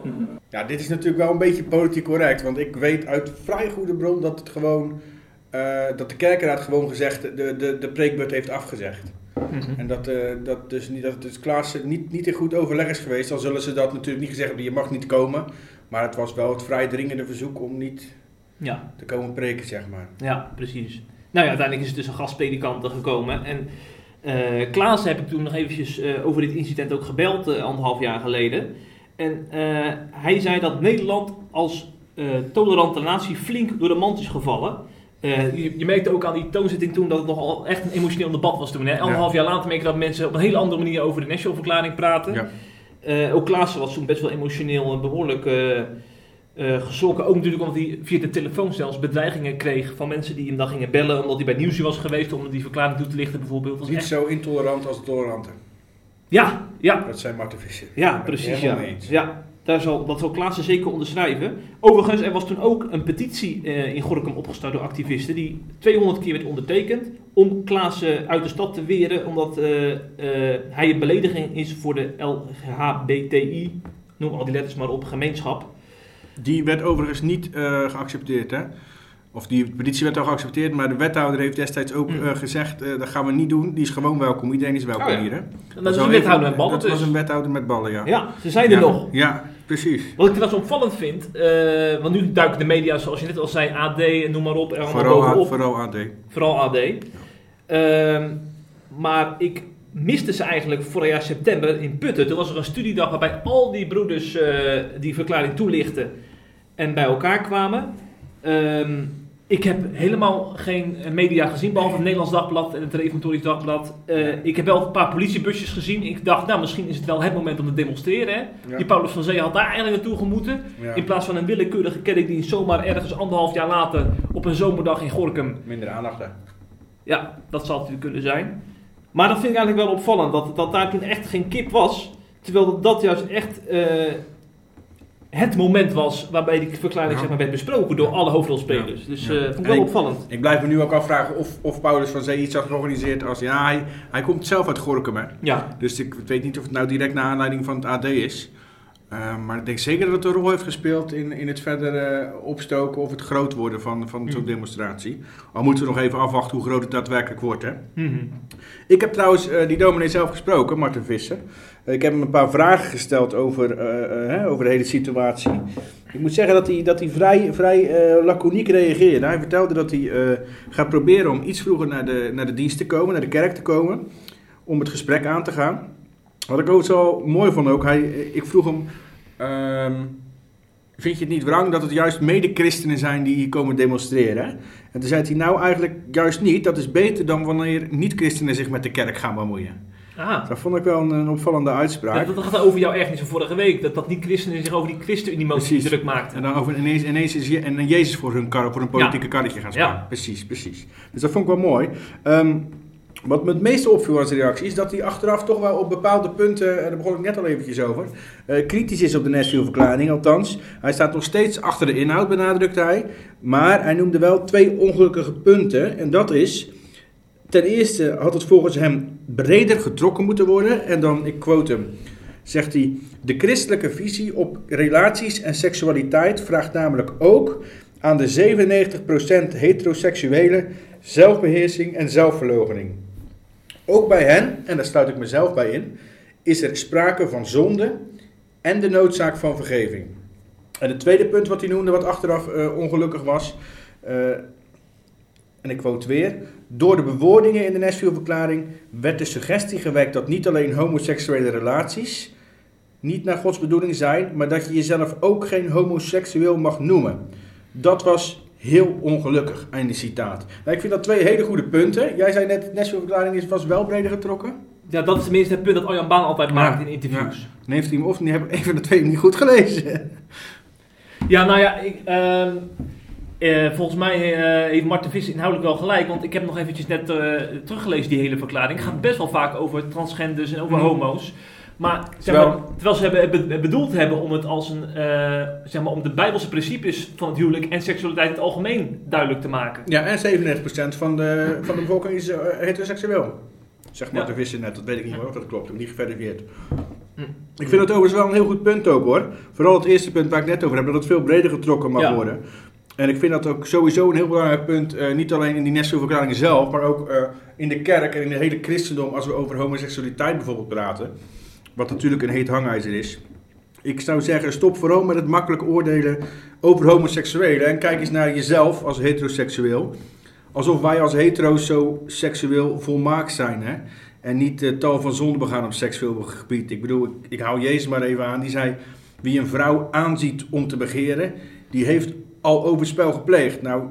Ja, dit is natuurlijk wel een beetje politiek correct, want ik weet uit vrij goede bron dat het gewoon, dat de kerkenraad gewoon gezegd, de, de, de preekbeurt heeft afgezegd. Mm-hmm. En dat, uh, dat dus niet, dat het dus Klaas niet, niet in goed overleg is geweest. Dan zullen ze dat natuurlijk niet gezegd hebben, je mag niet komen. Maar het was wel het vrij dringende verzoek om niet ja. te komen preken, zeg maar. Ja, precies. Nou ja, uiteindelijk is het dus een gastpredikant gekomen. En uh, Klaas heb ik toen nog eventjes uh, over dit incident ook gebeld, uh, anderhalf jaar geleden. En hij zei dat Nederland als tolerante natie flink door de mand is gevallen. Je, je, merkte ook aan die toonzetting toen dat het nogal echt een emotioneel debat was toen. Hè? Anderhalf ja. jaar later merk je dat mensen op een hele andere manier over de National Verklaring praten. Ja. ook Klaas was toen best wel emotioneel en behoorlijk uh, geschrokken. Ook natuurlijk omdat hij via de telefoon zelfs bedreigingen kreeg van mensen die hem dan gingen bellen. Omdat hij bij Nieuwsje was geweest om die verklaring toe te lichten bijvoorbeeld. Niet echt... zo intolerant als de tolerante. Ja, ja. Dat zijn Marten Visser. Ja, precies. Ja. ja. Daar zal, dat zal Klaassen zeker onderschrijven. Overigens, er was toen ook een petitie uh, in Gorkum opgestart door activisten. Die 200 keer werd ondertekend. Om Klaassen uit de stad te weren. Omdat uh, uh, hij een belediging is voor de LGBTI. Noem al die letters maar op, gemeenschap. Die werd overigens niet uh, geaccepteerd, hè? Of die petitie werd al geaccepteerd, maar de wethouder heeft destijds ook uh, gezegd: uh, dat gaan we niet doen. Die is gewoon welkom. Iedereen is welkom oh, ja. hier. Hè? Dat, dat is een wethouder met ballen. Dat dus. was een wethouder met ballen, ja. Ja, ze zijn er ja. nog. Ja, precies. Wat ik trouwens opvallend vind, want nu duiken de media, zoals je net al zei, AD en noem maar op. Er vooral, vooral AD. Vooral AD. Ja. maar ik misten ze eigenlijk vorig jaar september in Putten. Toen was er een studiedag waarbij al die broeders uh, die verklaring toelichten en bij elkaar kwamen. Um, Ik heb helemaal geen eh, media gezien, behalve het Nederlands Dagblad en het Reformatorisch Dagblad. Eh, ik heb wel een paar politiebusjes gezien. Ik dacht, nou, misschien is het wel het moment om te demonstreren. Hè? Ja. Die Paulus van Zee had daar eigenlijk naartoe gemoeten. Ja. In plaats van een willekeurige kerkdienst zomaar ergens anderhalf jaar later op een zomerdag in Gorkum. Minder aandacht hè. Ja, dat zal het natuurlijk kunnen zijn. Maar dat vind ik eigenlijk wel opvallend, dat, dat daar toen echt geen kip was. Terwijl dat, dat juist echt eh, het moment was waarbij die verklaring zeg maar, werd besproken door alle hoofdrolspelers. Dus Ja. eh vond ik wel ik- opvallend. Ik blijf me nu ook afvragen of, of Paulus van Zee iets had georganiseerd als... Ja, hij, hij komt zelf uit Gorkum hè. Ja, Dus ik weet niet of het nou direct naar aanleiding van het AD is. Eh, maar ik denk zeker dat het een rol heeft gespeeld in, in het verder opstoken of het groot worden van, van zo'n Mhm. demonstratie. Al moeten we nog even afwachten hoe groot het daadwerkelijk wordt. Hè? Mhm. Ik heb trouwens eh, die dominee zelf gesproken, Martin Visser. Ik heb hem een paar vragen gesteld over, eh, eh, hè, over de hele situatie. Ik moet zeggen dat hij, dat hij vrij, vrij laconiek reageerde. Hij vertelde dat hij gaat proberen om iets vroeger naar de, naar de dienst te komen, naar de kerk te komen. Om het gesprek aan te gaan. Wat ik ook zo mooi vond ook, hij, ik vroeg hem... ehm, vind je het niet wrang dat het juist mede-christenen zijn die hier komen demonstreren? En toen zei hij, nou eigenlijk juist niet. Dat is beter dan wanneer niet-christenen zich met de kerk gaan bemoeien. Ah, Dat vond ik wel een, een opvallende uitspraak. ja, dat gaat over jouw ergernis van vorige week. Dat, dat niet christenen zich over die ChristenUnie-motie druk maakten. En dan over ineens, ineens is Je- en Jezus voor hun, kar, voor een politieke karretje gaan staan. Ja. Precies, precies. Dus dat vond ik wel mooi. Ehm, wat me het meeste opviel als reactie is dat hij achteraf toch wel op bepaalde punten, en daar begon ik net al eventjes over, eh, kritisch is op de Nashville-verklaring. Althans, hij staat nog steeds achter de inhoud, benadrukt hij. Maar hij noemde wel twee ongelukkige punten. En dat is, ten eerste had het volgens hem breder getrokken moeten worden. En dan, ik quote hem, zegt hij... De christelijke visie op relaties en seksualiteit vraagt namelijk ook aan de 97% heteroseksuele zelfbeheersing en zelfverloochening. Ook bij hen, en daar sluit ik mezelf bij in, is er sprake van zonde en de noodzaak van vergeving. En het tweede punt wat hij noemde, wat achteraf eh, ongelukkig was, eh, en ik quote weer, door de bewoordingen in de Nashville-verklaring werd de suggestie gewekt dat niet alleen homoseksuele relaties niet naar Gods bedoeling zijn, maar dat je jezelf ook geen homoseksueel mag noemen. Dat was heel ongelukkig, einde citaat. Nou, ik vind dat twee hele goede punten. Jij zei net, de Nashville-verklaring is was wel breder getrokken. Ja, dat is tenminste het punt dat Arjan Baan altijd maakt Ja, in interviews. Dan heeft hij hem of niet, heb een van de twee niet goed gelezen. Ja, nou ja, ik, ehm, eh, volgens mij eh, heeft Martin Visser inhoudelijk wel gelijk. Want ik heb nog eventjes net eh, teruggelezen, die hele verklaring. Het gaat best wel vaak over transgenders en over Mhm. homo's. Maar, zeg Terwijl- maar terwijl ze hebben be- bedoeld hebben om het als een, eh, zeg maar, om de bijbelse principes van het huwelijk en seksualiteit in het algemeen duidelijk te maken. Ja, en 97% van de, van de bevolking is eh, heteroseksueel. Zeg maar Ja. de Visser net, dat weet ik niet hoor, of dat klopt. Ik heb niet geverifieerd. Hm. Ik vind het overigens wel een heel goed punt ook hoor. Vooral het eerste punt waar ik net over heb, dat het veel breder getrokken mag Ja. worden. En ik vind dat ook sowieso een heel belangrijk punt, eh, niet alleen in die Nashville-verklaring zelf, maar ook in de kerk en in de hele christendom als we over homoseksualiteit bijvoorbeeld praten. Wat natuurlijk een heet hangijzer is. Ik zou zeggen, stop vooral met het makkelijk oordelen over homoseksuelen en kijk eens naar jezelf als heteroseksueel. Alsof wij als hetero's zo seksueel volmaakt zijn, hè? En niet eh, tal van zonden begaan op seksueel gebied. Ik bedoel, ik, ik hou Jezus maar even aan. Die zei, wie een vrouw aanziet om te begeren, die heeft al overspel gepleegd. Nou,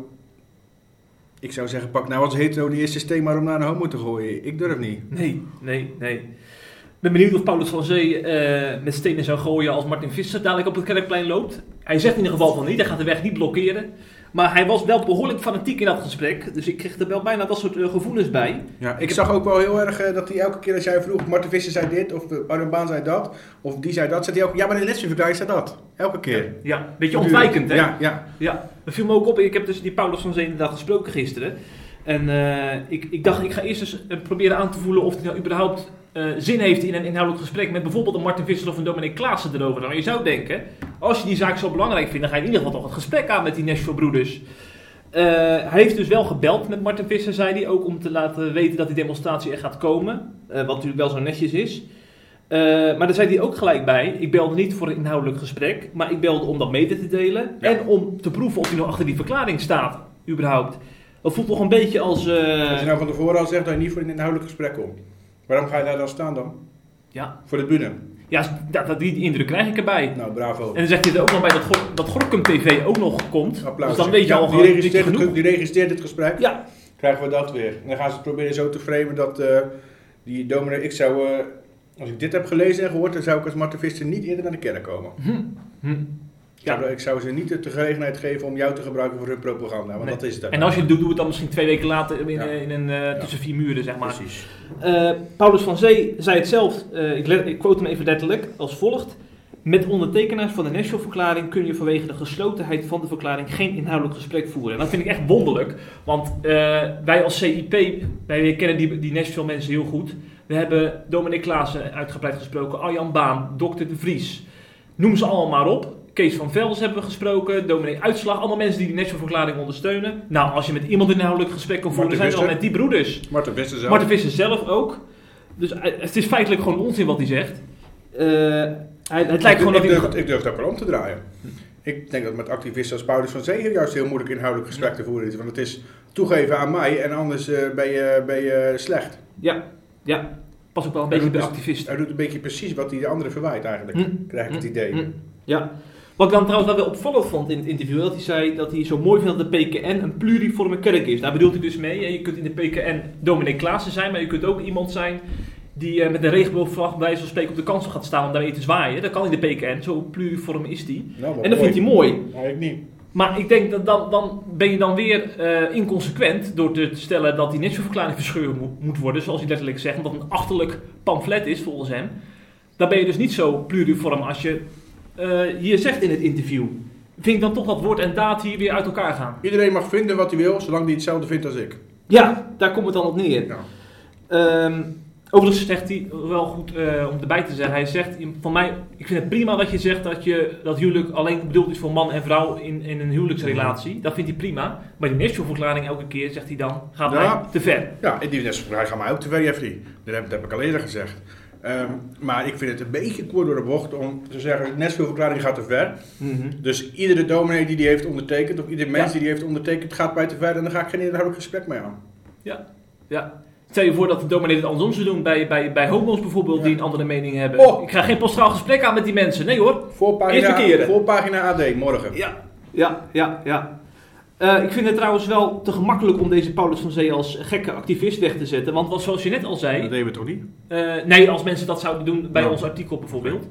ik zou zeggen, pak nou als hetero die eerste steen maar om naar een homo te gooien. Ik durf niet. Nee, nee, nee. Ben benieuwd of Paulus van Zee eh, met stenen zou gooien als Martin Visser dadelijk op het kerkplein loopt. Hij zegt in ieder geval van niet, hij gaat de weg niet blokkeren. Maar hij was wel behoorlijk fanatiek in dat gesprek. Dus ik kreeg er wel bijna dat soort eh, gevoelens bij. Ja, ik zag ook wel heel erg eh, dat hij elke keer als jij vroeg, Marten Visser zei dit, of Arjen Baan zei dat, of die zei dat, zei hij ook, ja maar in de lesverklaring staat dat. Elke keer. Ja, een beetje ontwijkend hè. Ja, ja. Ja, dat viel me ook op. Ik heb dus die Paulus van Zee inderdaad gesproken gisteren. En ik, ik dacht, ik ga eerst eens proberen aan te voelen of hij nou überhaupt eh, zin heeft in een inhoudelijk gesprek met bijvoorbeeld een Martin Visser of een Dominic Klaassen erover. Nou, je zou denken, als je die zaak zo belangrijk vindt, dan ga je in ieder geval toch het gesprek aan met die Nashville broeders. Eh, hij heeft dus wel gebeld met Martin Visser, zei hij, ook om te laten weten dat die demonstratie er gaat komen. Eh, wat natuurlijk wel zo netjes is. Maar daar zei hij ook gelijk bij. Ik belde niet voor een inhoudelijk gesprek, maar ik belde om dat mede te delen. Ja. En om te proeven of hij nog achter die verklaring staat, überhaupt. Dat voelt toch een beetje als. Als je nou van tevoren al zegt dat je niet voor een inhoudelijk gesprek komt. Waarom ga je daar dan staan dan? ja, Voor de bühne. Ja, dat, dat- die, indruk krijg ik erbij. Nou, bravo. En dan zegt hij er ook nog bij dat, Gor- dat Gorkum TV ook nog komt. Applaus. Dus dan weet je Ja, al die je registreert, het, die registreert het gesprek. Ja, Krijgen we dat weer. En dan gaan ze het proberen zo te framen dat eh, die dominee... Ik zou, eh, als ik dit heb gelezen en gehoord, dan zou ik als Martevisten niet eerder naar de kerk komen. Hm. Ik zou- Ik zou ze niet de gelegenheid geven om jou te gebruiken voor hun propaganda, want Nee. dat is het. En als je het doet, doe het dan misschien twee weken later in, Ja. eh, in een, eh, tussen vier muren, zeg maar. Precies. Eh, Paulus van Zee zei het zelf, ik, quote hem even letterlijk, als volgt. Met ondertekenaars van de National-verklaring kun je vanwege de geslotenheid van de verklaring geen inhoudelijk gesprek voeren. En dat vind ik echt wonderlijk, want wij als CIP, wij kennen die, die Nashville mensen heel goed. We hebben Dominic Klaassen uitgebreid gesproken, Arjan Baan, Dr. De Vries. Noem ze allemaal maar op. Kees van Vels hebben we gesproken, Dominic Uitslag, allemaal mensen die die National-verklaring ondersteunen. Nou, als je met iemand een inhoudelijk gesprek kan voeren, zijn het al met die broeders. Marten Visser zelf. Marten Visser zelf ook. Dus eh, het is feitelijk gewoon onzin wat hij zegt. Eh, hij, het lijkt gewoon ik, dat ik, hij... durf, ik durf ook wel om te draaien. Ik denk dat met activisten als Paulus van Zee juist heel moeilijk inhoudelijk gesprek te voeren is. Want het is toegeven aan mij en anders eh, ben, je, ben je slecht. Ja, ja. Pas ook wel een Hij beetje bij dus- activisten. Hij doet een beetje precies wat hij de anderen verwijt eigenlijk. Hm. Krijg ik het Hm. idee. Hm. Ja. Wat ik dan trouwens wel weer opvallend vond in het interview, dat hij zei dat hij zo mooi vindt dat de PKN een pluriforme kerk is. Daar bedoelt hij dus mee, je kunt in de PKN dominee Klaassen zijn, maar je kunt ook iemand zijn die eh, met een regenboogvlag bij van spreken op de kansel gaat staan om daarmee te zwaaien. Dat kan in de PKN, zo pluriform is die. Nou, En dat vindt hij mooi. Maar ik niet. Maar ik denk dat dan, dan ben je dan weer eh, inconsequent door te stellen dat die netverklaring verscheurd moet, moet worden, zoals hij letterlijk zegt, omdat het een achterlijk pamflet is volgens hem. Dan ben je dus niet zo pluriform als je hier zegt in het interview. Vind ik dan toch dat woord en daad hier weer uit elkaar gaan? Iedereen mag vinden wat hij wil, zolang hij hetzelfde vindt als ik. Ja, daar komt het dan op neer. Ja. Ehm, overigens zegt hij wel goed eh, om erbij te zeggen. Hij zegt, van mij, ik vind het prima dat je zegt dat, je, dat huwelijk alleen bedoeld is voor man en vrouw in, in een huwelijksrelatie. Dat vindt hij prima. Maar die Nashville-verklaring elke keer zegt hij dan, gaat Ja. mij te ver. Ja, in die hij gaat mij ook te ver, Jeffrey. Dat heb, dat heb ik al eerder gezegd. Ehm, maar ik vind het een beetje kort door de bocht om te zeggen, net veel verklaring gaat te ver. Dus iedere dominee die die heeft ondertekend, of iedere mens Ja. die die heeft ondertekend, gaat mij te ver en dan ga ik geen inhoudelijk gesprek mee aan. Ja. Stel je voor dat de dominee het andersom zou doen bij, bij, bij homo's bijvoorbeeld Ja. die een andere mening hebben. Oh. Ik ga geen postraal gesprek aan met die mensen. Nee hoor. Voorpagina, keren. voorpagina AD, morgen. Ja, ja, ja, ja. Eh, ik vind het trouwens wel te gemakkelijk om deze Paulus van Zee als gekke activist weg te zetten. Want zoals je net al zei, Dat deden we toch niet? Eh, nee, als mensen dat zouden doen bij Ja. ons artikel bijvoorbeeld.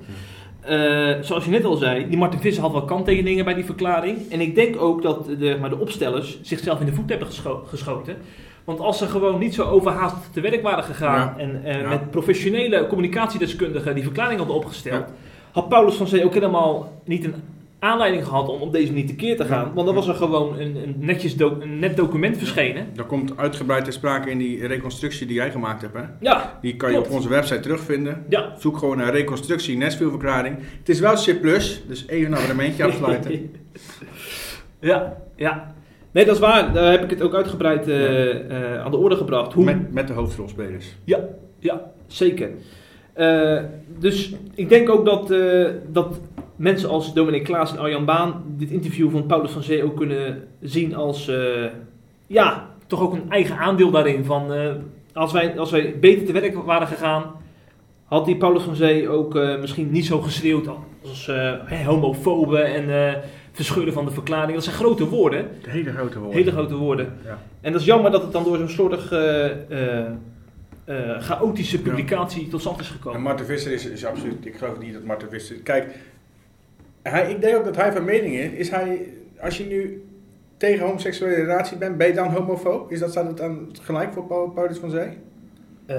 Eh, zoals je net al zei, die Martin Visser had wel kanttekeningen bij die verklaring. En ik denk ook dat de, maar de opstellers zichzelf in de voet hebben gescho- geschoten. Want als ze gewoon niet zo overhaast te werk waren gegaan Ja. en Ja. met professionele communicatiedeskundigen die verklaring hadden opgesteld, had Paulus van Zee ook helemaal niet een aanleiding gehad om op deze manier tekeer te gaan. Ja. Want dan was er gewoon een, een, netjes doc- een net document verschenen. Dat komt uitgebreid ter sprake in die reconstructie die jij gemaakt hebt. Hè? Ja, Die kan je op onze website terugvinden. ja. Zoek gewoon naar reconstructie Nesville-verklaring. Het is wel C+, dus even een abonnementje afsluiten. ja, ja. Nee, dat is waar. Daar heb ik het ook uitgebreid eh, eh, aan de orde gebracht. Hoe... met, met de hoofdrolspelers. Ja, zeker. Eh, dus ik denk ook dat, dat mensen als Dominic Klaas en Arjan Baan dit interview van Paulus van Zee ook kunnen zien als, eh, ja, toch ook een eigen aandeel daarin. Van, eh, als, wij, als wij beter te werk waren gegaan, had die Paulus van Zee ook eh, misschien niet zo geschreeuwd als eh, hè, homofoben en eh, verscheuren van de verklaring. Dat zijn grote woorden. Hele grote woorden. Hele grote woorden. Ja. En dat is jammer dat het dan door zo'n slordig eh, eh, eh, chaotische publicatie tot stand is En gekomen. Marten Visser is, is absoluut, ik geloof niet dat Marten Visser... Kijk, hij, ik denk ook dat hij van mening is, is hij, als je nu tegen homoseksuele relatie bent, ben je dan homofoob? Is dat, staat het dan gelijk voor Paul- Paulus van Zee? Eh,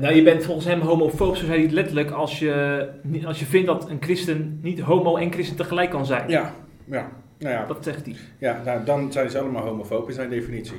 nou, je bent volgens hem homofoob, zo zei hij het letterlijk, als je, als je vindt dat een christen niet homo en christen tegelijk kan zijn. Ja, ja. Nou ja, Dat zegt hij. ja nou, dan zijn ze allemaal homofoob in zijn definitie.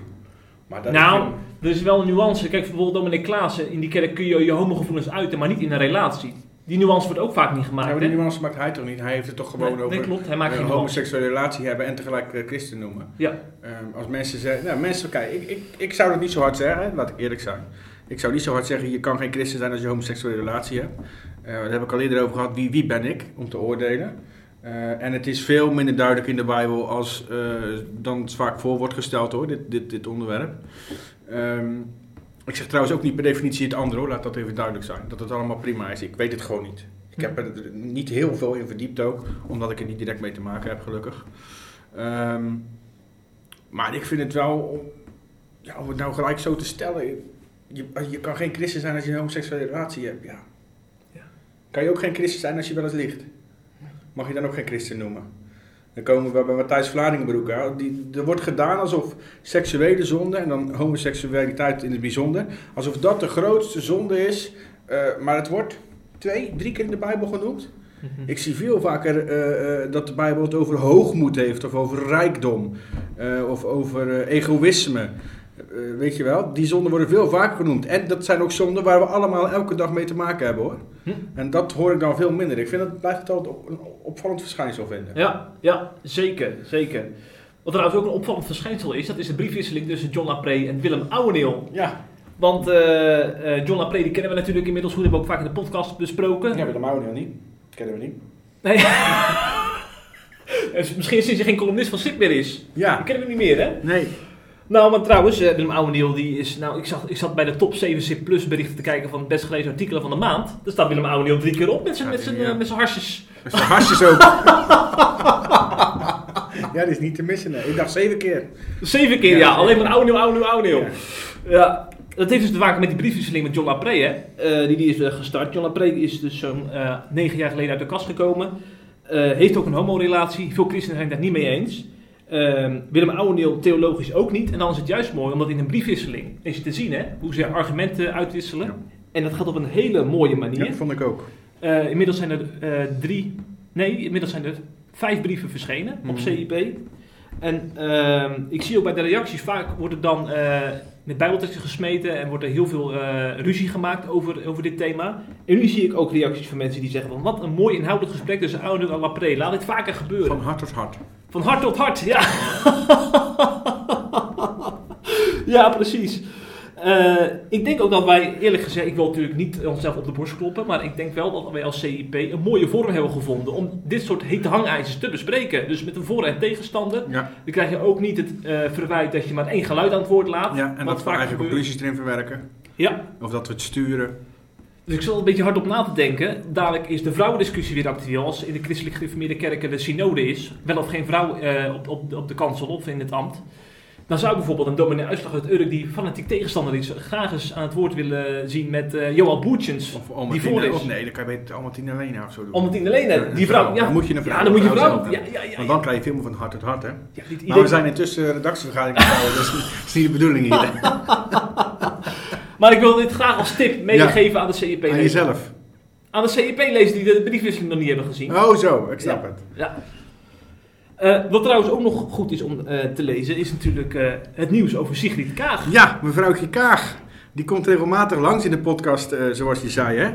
Maar dat Nou, Er is wel een nuance. Kijk, bijvoorbeeld Dominic Klaassen, in die kerk kun je je homogevoelens uiten, maar niet in een relatie. Die nuance wordt ook vaak niet ja, gemaakt. maar die nuance maakt hij toch niet? Hij heeft het toch gewoon nee, over nee, klopt. Hij maakt een geen nuance. homoseksuele relatie hebben en tegelijk eh, christen noemen. Ja. Ehm, als mensen zeggen, nou mensen, kijk, ik, ik, ik zou dat niet zo hard zeggen, laat ik eerlijk zijn. Ik zou niet zo hard zeggen, je kan geen christen zijn als je een homoseksuele relatie hebt. Eh, daar heb ik al eerder over gehad, wie, wie ben ik om te oordelen. Eh, en het is veel minder duidelijk in de Bijbel als eh, dan het vaak voor wordt gesteld hoor, dit, dit, dit onderwerp. Ehm, ik zeg trouwens ook niet per definitie het andere hoor, laat dat even duidelijk zijn. Dat het allemaal prima is, ik weet het gewoon niet. Ik heb er niet heel veel in verdiept ook, omdat ik er niet direct mee te maken heb, gelukkig. Ehm, maar ik vind het wel, ja, om het nou gelijk zo te stellen, je, je kan geen christen zijn als je een homoseksuele relatie hebt. Ja. Ja. Kan je ook geen christen zijn als je wel eens ligt? Mag je dan ook geen christen noemen? Dan komen we bij Matthijs Vlaardingenbroek. Die, er wordt gedaan alsof seksuele zonde, en dan homoseksualiteit in het bijzonder, alsof dat de grootste zonde is. Eh, maar het wordt twee, drie keer in de Bijbel genoemd. Mhm. Ik zie veel vaker eh, eh, dat de Bijbel het over hoogmoed heeft, of over rijkdom, of over egoïsme. Eh, weet je wel, die zonden worden veel vaker genoemd. En dat zijn ook zonden waar we allemaal elke dag mee te maken hebben hoor. Hm. En dat hoor ik dan veel minder. Ik vind dat blijft het altijd op, een opvallend verschijnsel vinden. Ja, ja, zeker, zeker. Wat trouwens ook een opvallend verschijnsel is, dat is de briefwisseling tussen John Lapree en Willem Ouweneel. Ja, Want eh, eh, John Lapree die kennen we natuurlijk inmiddels goed, hebben we ook vaak in de podcast besproken. ja we de Mauro niet. Kennen we niet. Nee. Dus misschien sinds hij geen columnist van SIP meer is. Die Ja, kennen we niet meer, hè? nee. Nou, maar trouwens, eh, Willem Ouweneel, die is... Nou, ik, zag, ik zat bij de top 7 SIP Plus berichten te kijken van het best gelezen artikelen van de maand. Daar staat Willem Ouweneel drie keer op met zijn, Ja, met zijn, ja. eh, met zijn harsjes. Dat is hartjes ook. ja, die is niet te missen. Nee. Ik dacht zeven keer. Zeven keer, Ja. Alleen maar Ouweneel, Ouweneel, Ouweneel. Ja. Ja. Dat heeft dus te maken met die briefwisseling met John Lapree, hè. Eh, die, die is eh, gestart. John Lapree is dus zo'n eh, negen jaar geleden uit de kast gekomen. Eh, heeft ook een homorelatie. Veel christenen zijn het daar niet mee eens. Ehm, Willem Ouweneel theologisch ook niet. En dan is het juist mooi, omdat in een briefwisseling is te zien, hè, hoe ze argumenten uitwisselen. Ja. En dat gaat op een hele mooie manier. Ja, vond ik ook. Eh, inmiddels zijn er eh, drie, nee, inmiddels zijn er vijf brieven verschenen op Mhm. CIP. En ehm, ik zie ook bij de reacties vaak wordt er dan eh, met bijbelteksten gesmeten en wordt er heel veel eh, ruzie gemaakt over, over dit thema. En nu zie ik ook reacties van mensen die zeggen van wat een mooi inhoudelijk gesprek tussen Oude en Lapré. Laat dit vaker gebeuren. Van hart tot hart. Van hart tot hart, ja. ja, precies. Eh, ik denk ook dat wij, eerlijk gezegd, ik wil natuurlijk niet onszelf op de borst kloppen, maar ik denk wel dat wij als CIP een mooie vorm hebben gevonden om dit soort hete hangijzers te bespreken. Dus met een voor- en tegenstander. Ja, Dan krijg je ook niet het eh, verwijt dat je maar één geluid aan het woord laat. ja en dat we vaak eigen gebeurt. conclusies erin verwerken. Ja, Of dat we het sturen. dus ik zal een beetje hard op na te denken. Dadelijk is de vrouwendiscussie weer actueel. Als in de christelijk gereformeerde kerken de synode is, wel of geen vrouw eh, op, op, op de kansel of in het ambt. Dan zou bijvoorbeeld een dominee Uitslag uit Urk, die fanatiek tegenstander is, graag eens aan het woord willen zien met eh Johan Boertjens. Of die Almatine. voor is. Of nee, dan kan je beter Almatine Lena of zo doen. Lenen. Een Die vrouw, ja. Dan moet je een vrouw. Ja, dan moet je een vrouw. Ja, ja, ja. Want dan krijg je veel meer van hart tot hart, hè? Maar idee- we zijn intussen redactievergadering gehouden, dus dat is niet de bedoeling hier. Maar ik wil dit graag als tip meegeven aan de CIP Aan jezelf. Aan de CIP lezer die de briefwisseling nog niet hebben gezien. Oh zo, ik snap het. Ja. Eh, wat trouwens ook nog goed is om eh, te lezen, is natuurlijk eh, het nieuws over Sigrid Kaag. Ja, mevrouwtje Kaag. Die komt regelmatig langs in de podcast, zoals je zei, hè?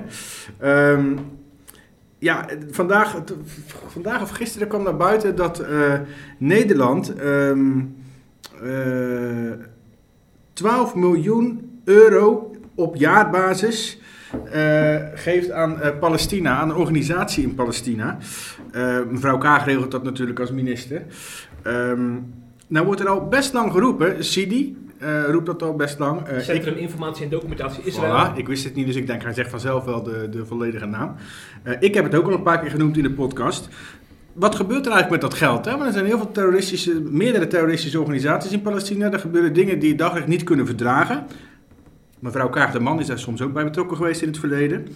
Ehm, ja, vandaag, vandaag of gisteren kwam naar buiten dat Nederland ehm, eh, 12 miljoen euro op jaarbasis eh, geeft aan eh, Palestina, aan een organisatie in Palestina. Eh, mevrouw Kaag regelt dat natuurlijk als minister. Ehm, nou wordt er al best lang geroepen, Sidi roept dat al best lang. Ik- Centrum Informatie en Documentatie Israël. Voilà, ik wist het niet, dus ik denk hij zegt vanzelf wel de, de volledige naam. Eh, ik heb het ook al een paar keer genoemd in de podcast. Wat gebeurt er eigenlijk met dat geld? Hè? Want er zijn heel veel terroristische, meerdere terroristische organisaties in Palestina. Er gebeuren dingen die je daglicht niet kunnen verdragen. Mevrouw Kaag de Man is daar soms ook bij betrokken geweest in het verleden.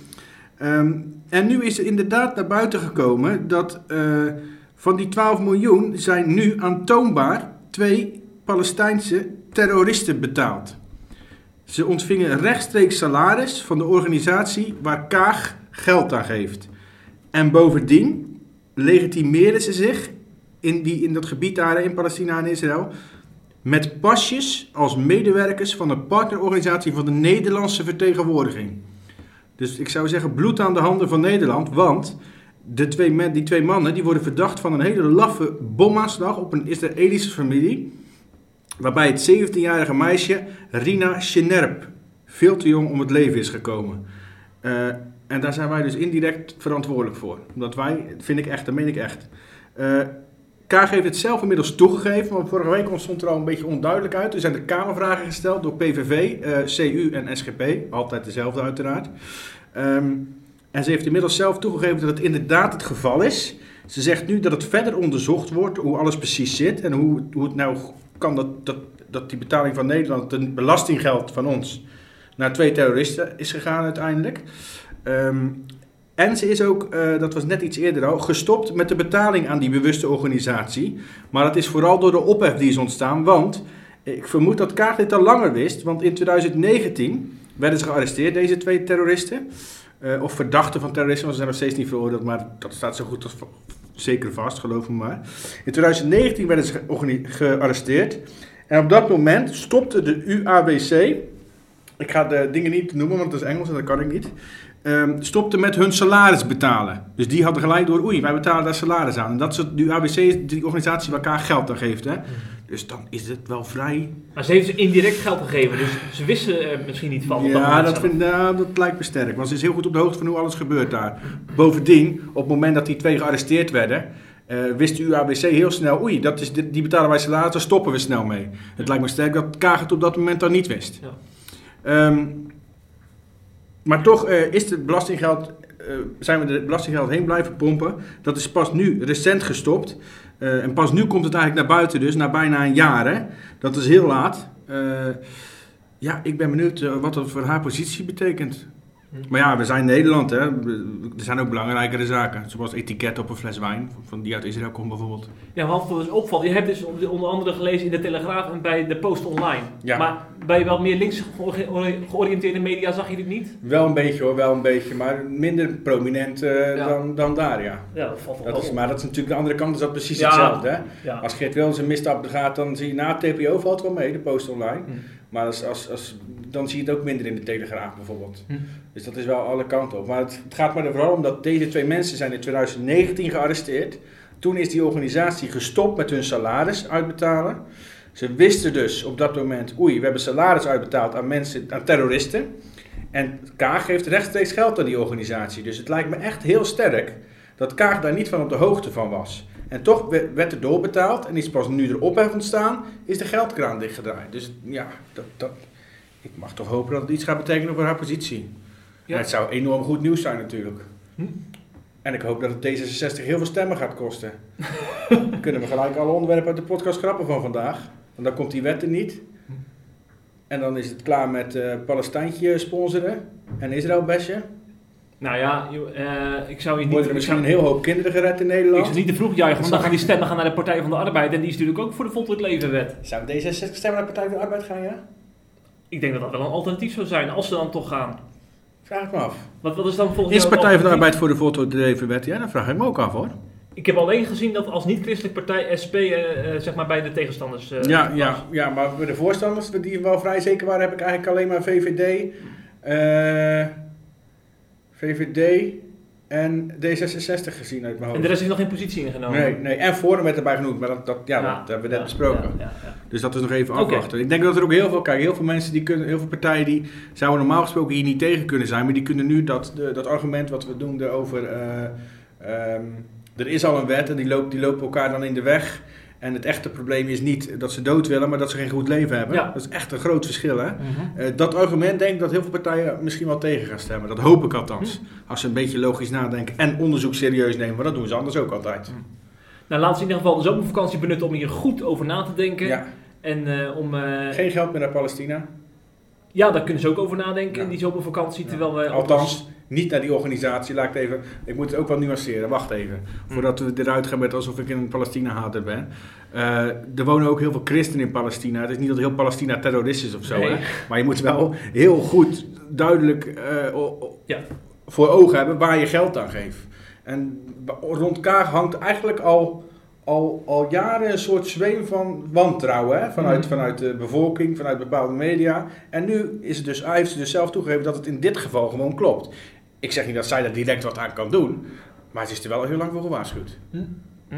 Ehm, en nu is er inderdaad naar buiten gekomen dat eh, van die 12 miljoen zijn nu aantoonbaar twee Palestijnse terroristen betaald. Ze ontvingen rechtstreeks salaris van de organisatie waar Kaag geld aan geeft. En bovendien legitimeerden ze zich in, die, in dat gebied daar in Palestina en Israël met pasjes als medewerkers van de partnerorganisatie van de Nederlandse vertegenwoordiging. Dus ik zou zeggen bloed aan de handen van Nederland, want de twee die twee mannen die worden verdacht van een hele laffe bomaanslag op een Israëlische familie. Waarbij het 17-jarige meisje Rina Shenerp veel te jong om het leven is gekomen. Eh, en daar zijn wij dus indirect verantwoordelijk voor. Omdat wij, vind ik echt, dat meen ik echt. Eh Kaag heeft het zelf inmiddels toegegeven, maar vorige week ontstond er al een beetje onduidelijk uit. Er zijn de Kamervragen gesteld door PVV, eh, CU en SGP. Altijd dezelfde uiteraard. Ehm, En ze heeft inmiddels zelf toegegeven dat het inderdaad het geval is. Ze zegt nu dat het verder onderzocht wordt hoe alles precies zit en hoe, hoe het nou kan dat, dat, dat die betaling van Nederland, het belastinggeld van ons, naar twee terroristen is gegaan uiteindelijk. Ehm, en ze is ook, eh, dat was net iets eerder al, gestopt met de betaling aan die bewuste organisatie. Maar dat is vooral door de ophef die is ontstaan, want ik vermoed dat Kaag dit al langer wist, want in 2019 werden ze gearresteerd, deze twee terroristen. Eh, of verdachten van terrorisme, ze zijn nog steeds niet veroordeeld, maar dat staat zo goed als zeker vast, geloof me maar. In 2019 werden ze gearresteerd. En op dat moment stopte de UAWC, ik ga de dingen niet noemen, want het is Engels en dat kan ik niet, ehm, stopte met hun salaris betalen. Dus die hadden gelijk door, oei, wij betalen daar salaris aan. En dat is het, de UAWC is die organisatie waar elkaar geld aan geeft. Hè? Dus dan is het wel vrij Maar ze heeft ze indirect geld gegeven, dus ze wisten er misschien niet van. ja, dat, vind, nou, dat lijkt me sterk. Want ze is heel goed op de hoogte van hoe alles gebeurt daar. Bovendien, op het moment dat die twee gearresteerd werden, eh, wist de UABC heel snel, oei, dat is, die die betalen wij salaris, daar stoppen we snel mee. Het lijkt me sterk dat Kaag het op dat moment dan niet wist. Ja. Ehm, maar toch eh, is het belastinggeld, eh, zijn we de belastinggeld heen blijven pompen. Dat is pas nu recent gestopt. Eh, en pas nu komt het eigenlijk naar buiten, dus na bijna een jaar. Hè? Dat is heel laat. Ja, ik ben benieuwd wat dat voor haar positie betekent. Maar ja, we zijn Nederland, hè. Er zijn ook belangrijkere zaken. Zoals etiket op een fles wijn, van die uit Israël komt bijvoorbeeld. Ja, wat voor dus opvalt, je hebt dus onder andere gelezen in de Telegraaf en bij de Post Online. Ja. Maar bij wel meer links geori- georiënteerde media zag je dit niet? Wel een beetje hoor, wel een beetje, maar minder prominent eh, Ja. dan, dan daar, ja. Ja, dat valt wel Dat is, maar dat is natuurlijk de andere kant, is dat precies hetzelfde. Hè? Ja. Als Geert Wilders een misstap begaat, dan zie je na het TPO valt wel mee, de Post Online. Hm. Maar als, als, als, dan zie je het ook minder in de Telegraaf bijvoorbeeld. Hm. Dus dat is wel alle kanten op. Maar het, het gaat maar er vooral om dat deze twee mensen zijn in 2019 gearresteerd. Toen is die organisatie gestopt met hun salaris uitbetalen. Ze wisten dus op dat moment, oei, we hebben salaris uitbetaald aan mensen, aan terroristen. En Kaag geeft rechtstreeks geld aan die organisatie. Dus het lijkt me echt heel sterk dat Kaag daar niet van op de hoogte van was. En toch we- werd er doorbetaald en is pas nu er ophef ontstaan, is de geldkraan dichtgedraaid. Dus ja, dat, dat, ik mag toch hopen dat het iets gaat betekenen voor haar positie. Ja. Het zou enorm goed nieuws zijn natuurlijk. Hm. En ik hoop dat het D66 heel veel stemmen gaat kosten. Dan kunnen we gelijk alle onderwerpen uit de podcast grappen van vandaag. Want dan komt die wet er niet. En dan is het klaar met eh Palestijntje sponsoren en Israël bashen. Nou ja, eh, ik zou je Worden niet... er Ik misschien zou, een heel hoop kinderen gered in ik Nederland. zou niet te vroeg juichen, want dan gaan die stemmen gaan naar de Partij van de Arbeid. En die is natuurlijk ook voor de voltooid levenwet. Zou D66 stemmen naar de Partij van de Arbeid gaan, ja? Ik denk dat dat wel een alternatief zou zijn, als ze dan toch gaan. Vraag ik me af. Wat, wat is dan volgens Is jou het Partij van de? Arbeid voor de voltooide levenwet? Ja, dat vraag ik me ook af hoor. Ik heb alleen gezien dat als niet-christelijk partij SP eh, eh, zeg maar bij de tegenstanders eh, ja, was. ja, ja, maar bij de voorstanders die wel vrij zeker waren, heb ik eigenlijk alleen maar VVD, eh, VVD en D66 gezien uit mijn En hoofd. de rest is nog geen positie ingenomen. Nee, nee, en Forum werd erbij genoemd, maar dat, dat, ja, dat hebben we net ja, besproken. ja. Dus dat is nog even afwachten. Ik denk dat er ook heel veel, kijk, heel veel mensen die kunnen, heel veel partijen die zouden normaal gesproken hier niet tegen kunnen zijn, maar die kunnen nu dat, dat argument wat we noemden over, eh, ehm, er is al een wet en die, loopt, die lopen elkaar dan in de weg. En het echte probleem is niet dat ze dood willen, maar dat ze geen goed leven hebben. Ja. Dat is echt een groot verschil, hè? Mhm. Eh, dat argument denk ik dat heel veel partijen misschien wel tegen gaan stemmen. Dat hoop ik althans. Als ze een beetje logisch nadenken en onderzoek serieus nemen, maar dat doen ze anders ook altijd. Nou, laten ze in ieder geval de zomervakantie benutten om hier goed over na te denken. Ja, En eh, om... eh, geen geld meer naar Palestina. Ja, daar kunnen ze ook over nadenken Ja. in die zomervakantie. Terwijl we Althans, niet naar die organisatie. Laat ik het even. Ik moet het ook wel nuanceren. Wacht even. Voordat we eruit gaan met alsof ik een Palestina-hater ben. Eh, er wonen ook heel veel christenen in Palestina. Het is niet dat heel Palestina terrorist is of zo. Nee. Hè? Maar je moet wel heel goed, duidelijk eh, Ja. voor ogen hebben waar je geld aan geeft. En rond Kaag hangt eigenlijk al, al, al jaren een soort zweem van wantrouwen. Hè? Vanuit, Mhm. vanuit de bevolking, vanuit bepaalde media. En nu is het dus, hij heeft ze dus zelf toegegeven dat het in dit geval gewoon klopt. Ik zeg niet dat zij daar direct wat aan kan doen. Maar ze is er wel heel lang voor gewaarschuwd. Hm, hm.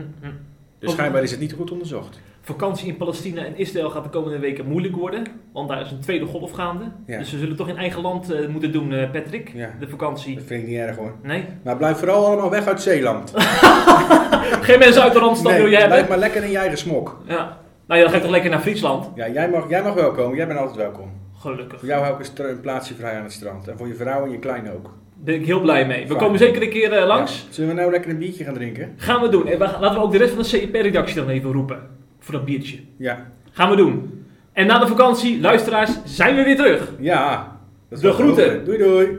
Dus schijnbaar is het niet goed onderzocht. Vakantie in Palestina en Israël gaat de komende weken moeilijk worden. Want daar is een tweede golf gaande. Ja. Dus we zullen toch in eigen land eh, moeten doen, eh, Patrick. Ja. De vakantie. Dat vind ik niet erg hoor. Nee? Maar blijf vooral allemaal weg uit Zeeland. Geen mensen uit de Randstad wil je blijf hebben? maar lekker in je eigen smok. Ja. Nou ja, dan ga ik toch lekker naar Friesland? Ja, jij mag, jij mag wel komen. Jij bent altijd welkom. Gelukkig. Voor jou hou ik een, plaatsje vrij aan het strand. En voor je vrouw en je kleine ook. ben ik heel blij mee. We Fijn. komen zeker een keer eh, langs. Ja. Zullen we nou lekker een biertje gaan drinken? Gaan we doen. En we laten we ook de rest van de CEP-redactie dan even roepen. Voor dat biertje. Ja. Gaan we doen. En na de vakantie, luisteraars, zijn we weer terug. Ja. Dat is De groeten. Doei doei.